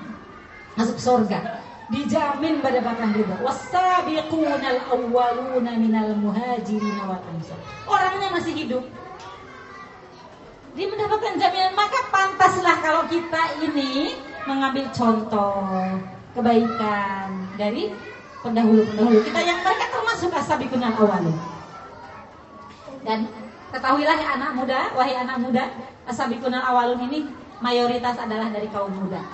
masuk surga dijamin mendapatkan ridho. Wasabiqunal awwaluna minal muhajirin wal ansar. Orangnya masih hidup. Dia mendapatkan jaminan, maka pantaslah kalau kita ini mengambil contoh kebaikan dari pendahulu-pendahulu kita yang mereka termasuk asabiqunal awwalun. Dan ketahuilah ya anak muda, wahai anak muda, asabiqunal awalun ini mayoritas adalah dari kaum muda.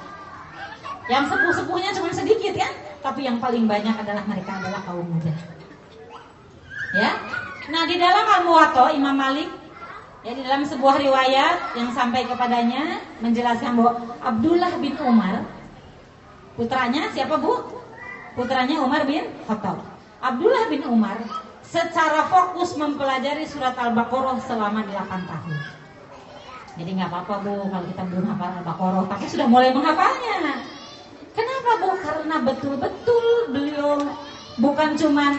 Yang sepuh-sepuhnya cuma sedikit kan, tapi yang paling banyak adalah mereka adalah kaum muda. Ya. Nah, di dalam Al-Muwatta Imam Malik ya di dalam sebuah riwayat yang sampai kepadanya menjelaskan bahwa Abdullah bin Umar putranya siapa Bu? Putranya Umar bin Khattab. Abdullah bin Umar secara fokus mempelajari surat Al-Baqarah selama 8 tahun. Jadi nggak apa-apa Bu kalau kita belum hafal Al-Baqarah, tapi sudah mulai menghafalnya. Kenapa Bu? Karena betul-betul beliau bukan cuma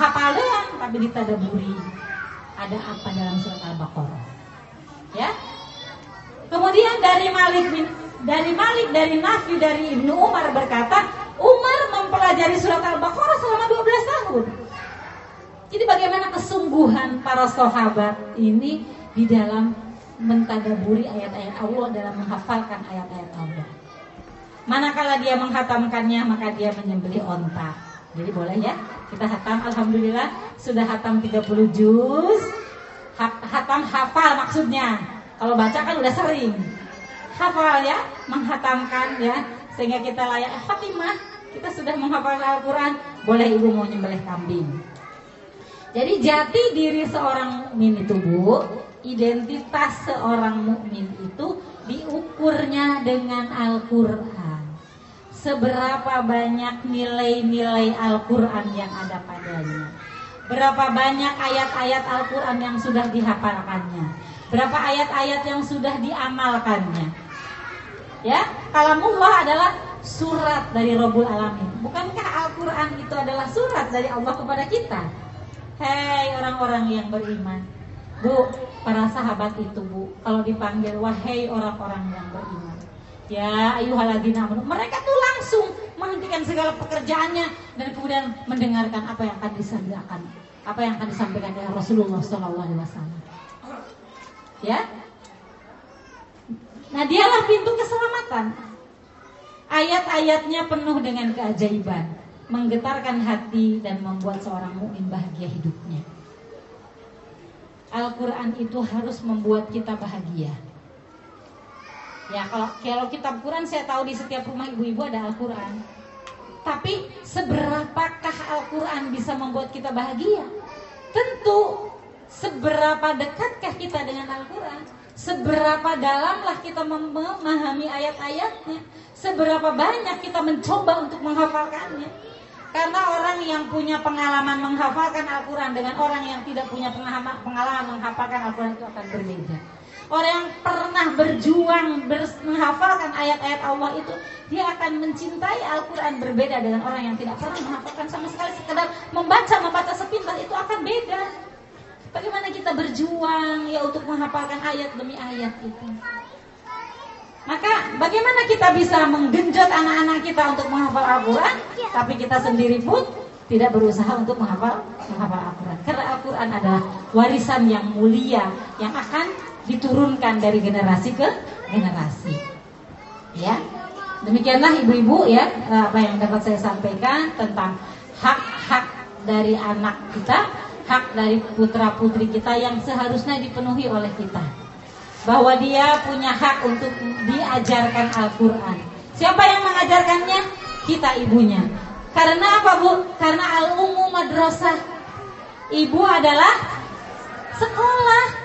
hafal doang, tapi ditadaburi. Ada apa dalam surat Al-Baqarah? Ya. Kemudian dari Malik bin dari Malik dari Nafi dari Ibnu Umar berkata, Umar mempelajari surat Al-Baqarah selama 12 tahun. Jadi bagaimana kesungguhan para sahabat ini di dalam mentadaburi ayat-ayat Allah dalam menghafalkan ayat-ayat Allah. Manakala dia menghatamkannya maka dia menyembelih onta. Jadi boleh ya kita hatam Alhamdulillah sudah hatam 30 juz. Hatam hafal maksudnya. Kalau baca kan udah sering. Hafal ya, menghatamkan ya sehingga kita layak Fatimah kita sudah menghafal Al-Quran boleh ibu mau nyembelih kambing jadi jati diri seorang mukmin itu bu identitas seorang mukmin itu diukurnya dengan Al-Quran seberapa banyak nilai-nilai Al-Quran yang ada padanya. Berapa banyak ayat-ayat Al-Quran yang sudah dihafalkannya. Berapa ayat-ayat yang sudah diamalkannya. Ya, kalamullah adalah surat dari Rabbul Alamin. Bukankah Al-Quran itu adalah surat dari Allah kepada kita? Hei orang-orang yang beriman. Bu, para sahabat itu bu, kalau dipanggil wahai orang-orang yang beriman Ya ayuhaladina Mereka tuh langsung menghentikan segala pekerjaannya dan kemudian mendengarkan apa yang akan disampaikan, apa yang akan disampaikan oleh Rasulullah SAW. Ya, nah dialah pintu keselamatan. Ayat-ayatnya penuh dengan keajaiban, menggetarkan hati dan membuat seorang mukmin bahagia hidupnya. Al-Quran itu harus membuat kita bahagia. Ya kalau kalau kitab Quran saya tahu di setiap rumah ibu-ibu ada Al-Quran. Tapi seberapakah Al-Quran bisa membuat kita bahagia? Tentu seberapa dekatkah kita dengan Al-Quran? Seberapa dalamlah kita memahami ayat-ayatnya? Seberapa banyak kita mencoba untuk menghafalkannya? Karena orang yang punya pengalaman menghafalkan Al-Quran dengan orang yang tidak punya pengalaman menghafalkan Al-Quran itu akan berbeda. Orang yang pernah berjuang menghafalkan ayat-ayat Allah itu dia akan mencintai Al-Quran berbeda dengan orang yang tidak pernah menghafalkan sama sekali sekedar membaca membaca sepintas itu akan beda. Bagaimana kita berjuang ya untuk menghafalkan ayat demi ayat itu. Maka bagaimana kita bisa menggenjot anak-anak kita untuk menghafal Al-Quran Tapi kita sendiri pun tidak berusaha untuk menghafal menghafal Al-Quran. Karena Al-Quran adalah warisan yang mulia yang akan diturunkan dari generasi ke generasi. Ya, demikianlah ibu-ibu ya apa yang dapat saya sampaikan tentang hak-hak dari anak kita, hak dari putra putri kita yang seharusnya dipenuhi oleh kita. Bahwa dia punya hak untuk diajarkan Al-Quran. Siapa yang mengajarkannya? Kita ibunya. Karena apa bu? Karena al-ummu madrasah. Ibu adalah sekolah.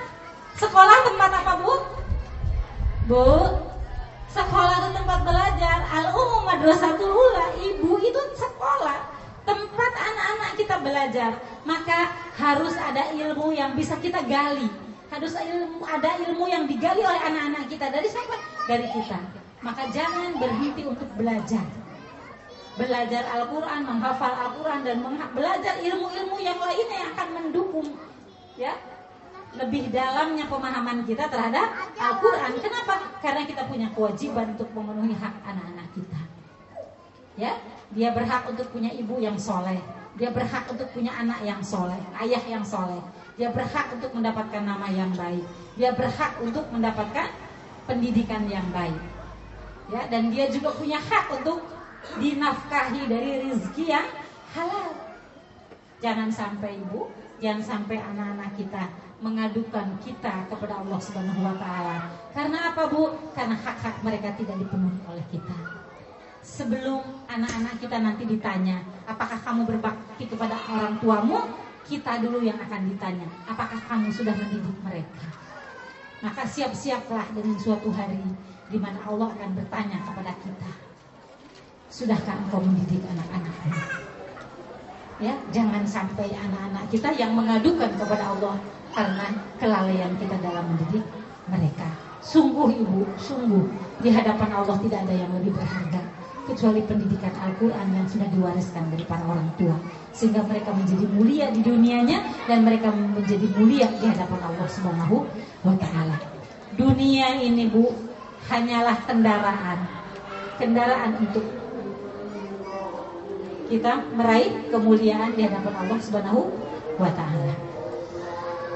Sekolah tempat apa bu? Bu, sekolah itu tempat belajar. Al-ummu madrasatul ula. Ibu itu sekolah. Tempat anak-anak kita belajar. Maka harus ada ilmu yang bisa kita gali. Harus ilmu, ada ilmu yang digali oleh anak-anak kita. Dari siapa? Dari kita. Maka jangan berhenti untuk belajar belajar Al-Quran, menghafal Al-Quran dan belajar ilmu-ilmu yang lainnya yang akan mendukung ya lebih dalamnya pemahaman kita terhadap Al-Quran. Kenapa? Karena kita punya kewajiban untuk memenuhi hak anak-anak kita. Ya, dia berhak untuk punya ibu yang soleh. Dia berhak untuk punya anak yang soleh, ayah yang soleh. Dia berhak untuk mendapatkan nama yang baik. Dia berhak untuk mendapatkan pendidikan yang baik. Ya, dan dia juga punya hak untuk dinafkahi dari rezeki yang halal. Jangan sampai ibu, jangan sampai anak-anak kita mengadukan kita kepada Allah Subhanahu wa taala. Karena apa, Bu? Karena hak-hak mereka tidak dipenuhi oleh kita. Sebelum anak-anak kita nanti ditanya, apakah kamu berbakti kepada orang tuamu? Kita dulu yang akan ditanya, apakah kamu sudah mendidik mereka? Maka siap-siaplah dengan suatu hari di mana Allah akan bertanya kepada kita. Sudahkah engkau mendidik anak-anakmu? Ya, jangan sampai anak-anak kita yang mengadukan kepada Allah karena kelalaian kita dalam mendidik mereka. Sungguh ibu, sungguh di hadapan Allah tidak ada yang lebih berharga kecuali pendidikan Al-Quran yang sudah diwariskan dari para orang tua sehingga mereka menjadi mulia di dunianya dan mereka menjadi mulia di hadapan Allah Subhanahu wa taala. Dunia ini Bu hanyalah kendaraan. Kendaraan untuk kita meraih kemuliaan di hadapan Allah Subhanahu wa taala.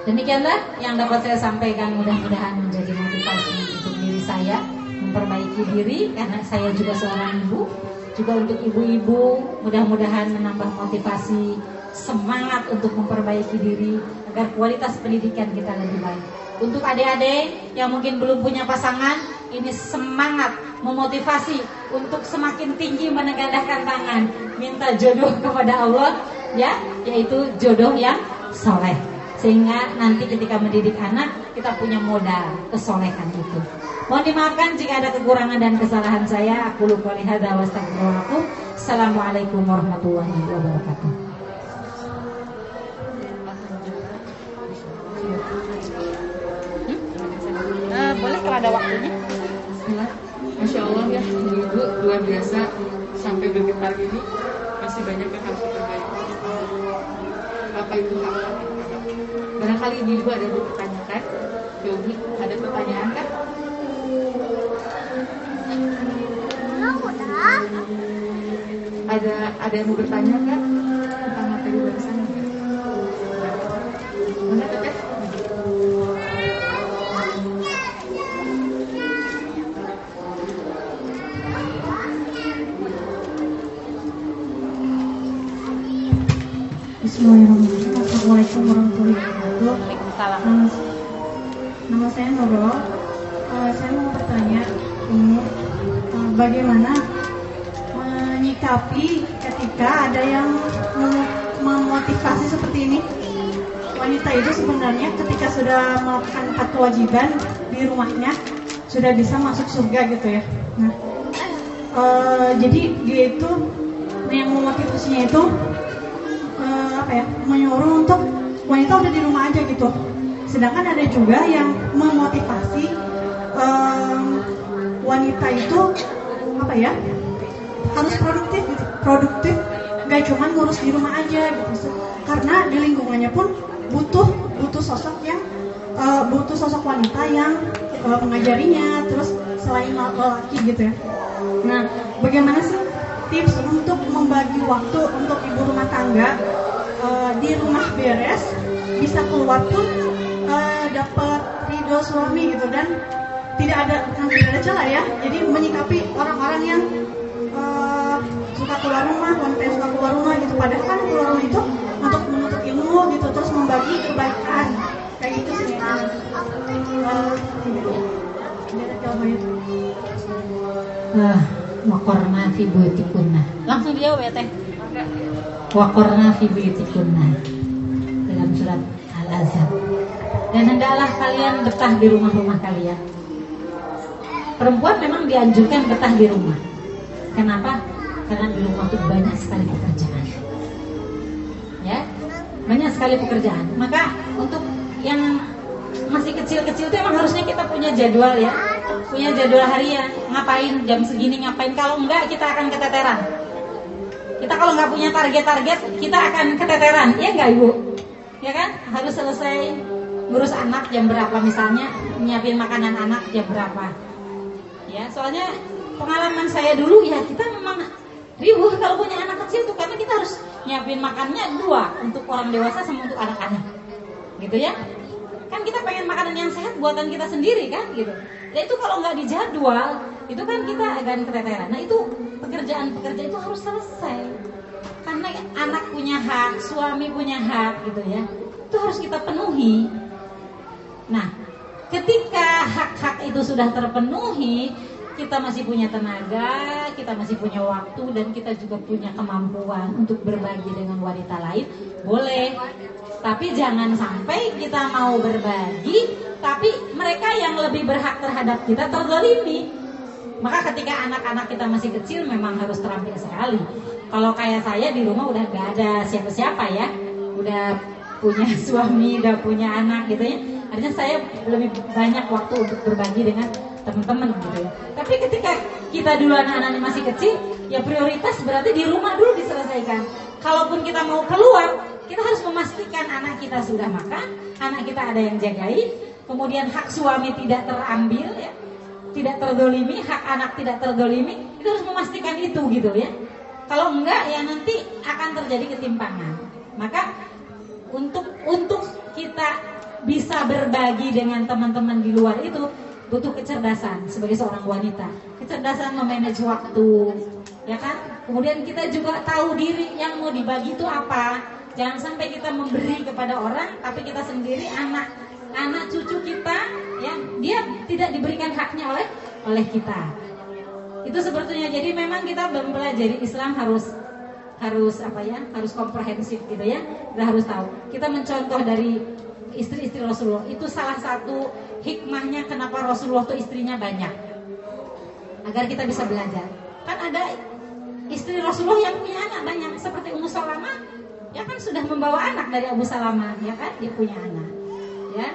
Demikianlah yang dapat saya sampaikan mudah-mudahan menjadi motivasi untuk diri saya memperbaiki diri karena saya juga seorang ibu, juga untuk ibu-ibu mudah-mudahan menambah motivasi semangat untuk memperbaiki diri agar kualitas pendidikan kita lebih baik. Untuk adik-adik yang mungkin belum punya pasangan, ini semangat memotivasi untuk semakin tinggi menegakkan tangan, minta jodoh kepada Allah, ya, yaitu jodoh yang soleh. Sehingga nanti ketika mendidik anak kita punya modal kesolehan itu. Mohon dimaafkan jika ada kekurangan dan kesalahan saya. Aku lupa lihat Assalamualaikum warahmatullahi wabarakatuh. Uh, boleh kalau ada waktunya. Masya Allah ya, ibu luar biasa sampai bergetar ini masih banyak yang harus diperbaiki. Apa itu hak Barangkali ibu ada yang dipertanyakan. Yogi, ada pertanyaan kan? Ada ada yang mau bertanya kan tentang materi? Mana teteh? Bismillahirrahmanirrahim. Assalamualaikum warahmatullahi wabarakatuh. Waalaikumsalam. Nama, nama saya Nurul. Uh, saya mau bertanya ini uh, bagaimana menyikapi ketika ada yang mem- memotivasi seperti ini? Wanita itu sebenarnya ketika sudah melakukan empat kewajiban di rumahnya sudah bisa masuk surga gitu ya. Nah, uh, jadi dia itu yang memotivasinya itu eh, apa ya menyuruh untuk wanita udah di rumah aja gitu. Sedangkan ada juga yang memotivasi em, wanita itu apa ya harus produktif gitu. produktif gak cuma ngurus di rumah aja gitu. Karena di lingkungannya pun butuh butuh sosok yang eh, butuh sosok wanita yang eh, mengajarinya terus selain laki gitu ya. Nah, bagaimana sih tips untuk membagi waktu untuk ibu rumah tangga eh, di rumah beres bisa keluar pun eh, dapat ridho suami gitu dan tidak ada tidak ada celah ya jadi menyikapi orang-orang yang eh, suka keluar rumah wanita suka keluar rumah gitu padahal kan keluar rumah itu untuk menuntut ilmu gitu terus membagi kebaikan kayak gitu sih Eh, tidak ada jawabannya. Ah, wakorna fi buyutikunna. Langsung dijawab ya teh. Wakorna fi buyutikunna. Dalam surat Al-Azhar. Dan hendaklah kalian betah di rumah-rumah kalian. Perempuan memang dianjurkan betah di rumah. Kenapa? Karena di rumah itu banyak sekali pekerjaan. Ya, banyak sekali pekerjaan. Maka untuk yang masih kecil-kecil itu emang harusnya kita punya jadwal ya punya jadwal harian ngapain jam segini ngapain kalau enggak kita akan keteteran kita kalau nggak punya target-target kita akan keteteran. Ya enggak ibu? Ya kan? Harus selesai ngurus anak jam berapa misalnya nyiapin makanan anak jam berapa. Ya soalnya pengalaman saya dulu ya kita memang riuh kalau punya anak kecil tuh karena kita harus nyiapin makannya dua untuk orang dewasa sama untuk anak-anak. Gitu ya kan kita pengen makanan yang sehat buatan kita sendiri kan gitu. Dan itu kalau nggak dijadwal itu kan kita akan keteteran. Nah itu pekerjaan-pekerjaan itu harus selesai. Karena anak punya hak suami punya hak gitu ya. Itu harus kita penuhi. Nah ketika hak-hak itu sudah terpenuhi kita masih punya tenaga, kita masih punya waktu dan kita juga punya kemampuan untuk berbagi dengan wanita lain, boleh. Tapi jangan sampai kita mau berbagi, tapi mereka yang lebih berhak terhadap kita terzalimi. Maka ketika anak-anak kita masih kecil memang harus terampil sekali. Kalau kayak saya di rumah udah gak ada siapa-siapa ya, udah punya suami, udah punya anak gitu ya. Artinya saya lebih banyak waktu untuk berbagi dengan teman-teman gitu ya. Tapi ketika kita dulu anak-anaknya masih kecil, ya prioritas berarti di rumah dulu diselesaikan. Kalaupun kita mau keluar, kita harus memastikan anak kita sudah makan, anak kita ada yang jagai, kemudian hak suami tidak terambil ya, tidak terdolimi, hak anak tidak terdolimi, kita harus memastikan itu gitu ya. Kalau enggak ya nanti akan terjadi ketimpangan. Maka untuk untuk kita bisa berbagi dengan teman-teman di luar itu butuh kecerdasan sebagai seorang wanita. Kecerdasan memanage waktu ya kan? Kemudian kita juga tahu diri yang mau dibagi itu apa. Jangan sampai kita memberi kepada orang tapi kita sendiri anak anak cucu kita ya dia tidak diberikan haknya oleh oleh kita. Itu sebetulnya. Jadi memang kita mempelajari Islam harus harus apa ya? Harus komprehensif gitu ya. Kita harus tahu. Kita mencontoh dari istri-istri Rasulullah. Itu salah satu hikmahnya kenapa Rasulullah tuh istrinya banyak? Agar kita bisa belajar. Kan ada istri Rasulullah yang punya anak banyak. Seperti Ummu Salamah ya kan sudah membawa anak dari Abu Salamah ya kan? Dia punya anak ya.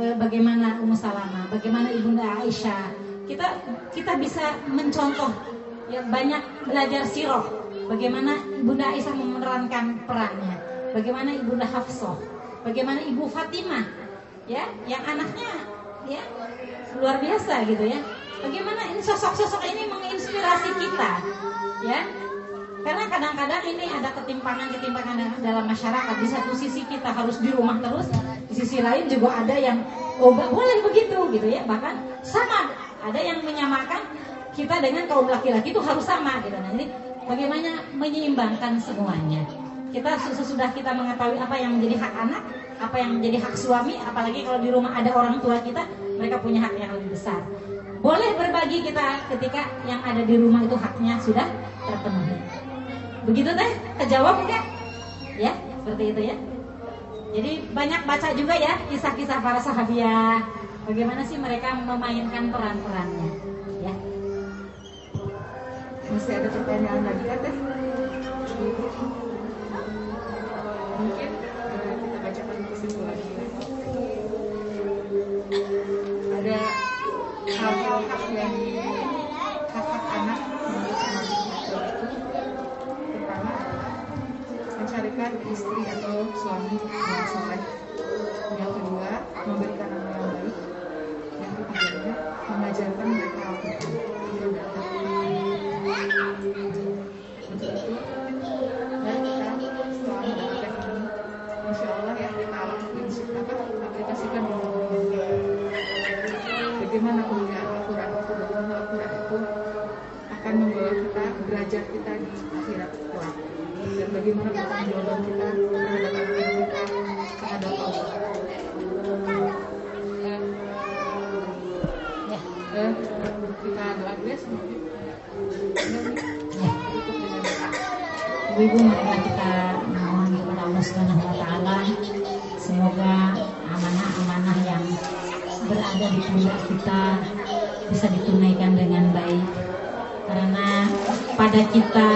E, bagaimana Ummu Salamah? Bagaimana ibunda Aisyah? Kita kita bisa mencontoh ya banyak belajar sirah. Bagaimana ibunda Aisyah memerankan perannya bagaimana ibunda Hafsah? Bagaimana ibu Fatimah? Ya yang anaknya ya. Luar biasa gitu ya. Bagaimana ini sosok-sosok ini menginspirasi kita ya? Karena kadang-kadang ini ada ketimpangan-ketimpangan dalam masyarakat. Di satu sisi kita harus di rumah terus di sisi lain juga ada yang oh boleh begitu gitu ya. Bahkan sama ada yang menyamakan kita dengan kaum laki-laki itu harus sama gitu. Nah ini bagaimana menyeimbangkan semuanya kita sesudah kita mengetahui apa yang menjadi hak anak, apa yang menjadi hak suami, apalagi kalau di rumah ada orang tua kita, mereka punya hak yang lebih besar. Boleh berbagi kita ketika yang ada di rumah itu haknya sudah terpenuhi. Begitu teh? Kejawab enggak? Ya, seperti itu ya. Jadi banyak baca juga ya kisah-kisah para sahabiah. Bagaimana sih mereka memainkan peran-perannya? Ya. Masih ada pertanyaan lagi kan teh? Mungkin eh, kita bacakan kesimpulannya. Ada hal-hal dari hak-hak anak menurut Islam itu pertama mencarikan istri atau suami yang soleh. Yang kedua memberikan anak yang baik. Yang ketiganya mengajarkan mereka Al-Quran derajat kita di akhirat kelak dan bagaimana pertanggungjawaban kita terhadap yang kita terhadap Allah dan kita. Doa dulu ya Ibu-ibu marilah kita mohon kepada Allah Subhanahu wa taala. Semoga amanah-amanah yang berada di pundak kita bisa ditunaikan dengan baik. Karena pada kita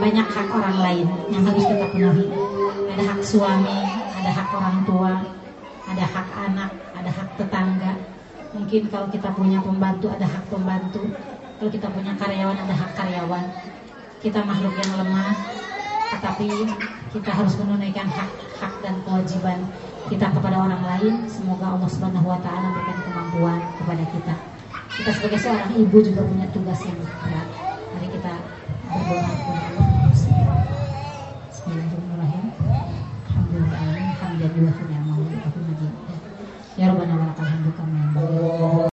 banyak hak orang lain yang harus kita penuhi. Ada hak suami ada hak orang tua ada hak anak ada hak tetangga. Mungkin kalau kita punya pembantu ada hak pembantu. Kalau kita punya karyawan ada hak karyawan. Kita makhluk yang lemah tetapi kita harus menunaikan hak-hak dan kewajiban kita kepada orang lain. Semoga Allah Subhanahu wa taala memberikan kemampuan kepada kita. Kita sebagai seorang ibu juga punya tugas yang berat Bismillahirrahmanirrahim. Alhamdulillah, Ya Rabbana wa lakal hamdu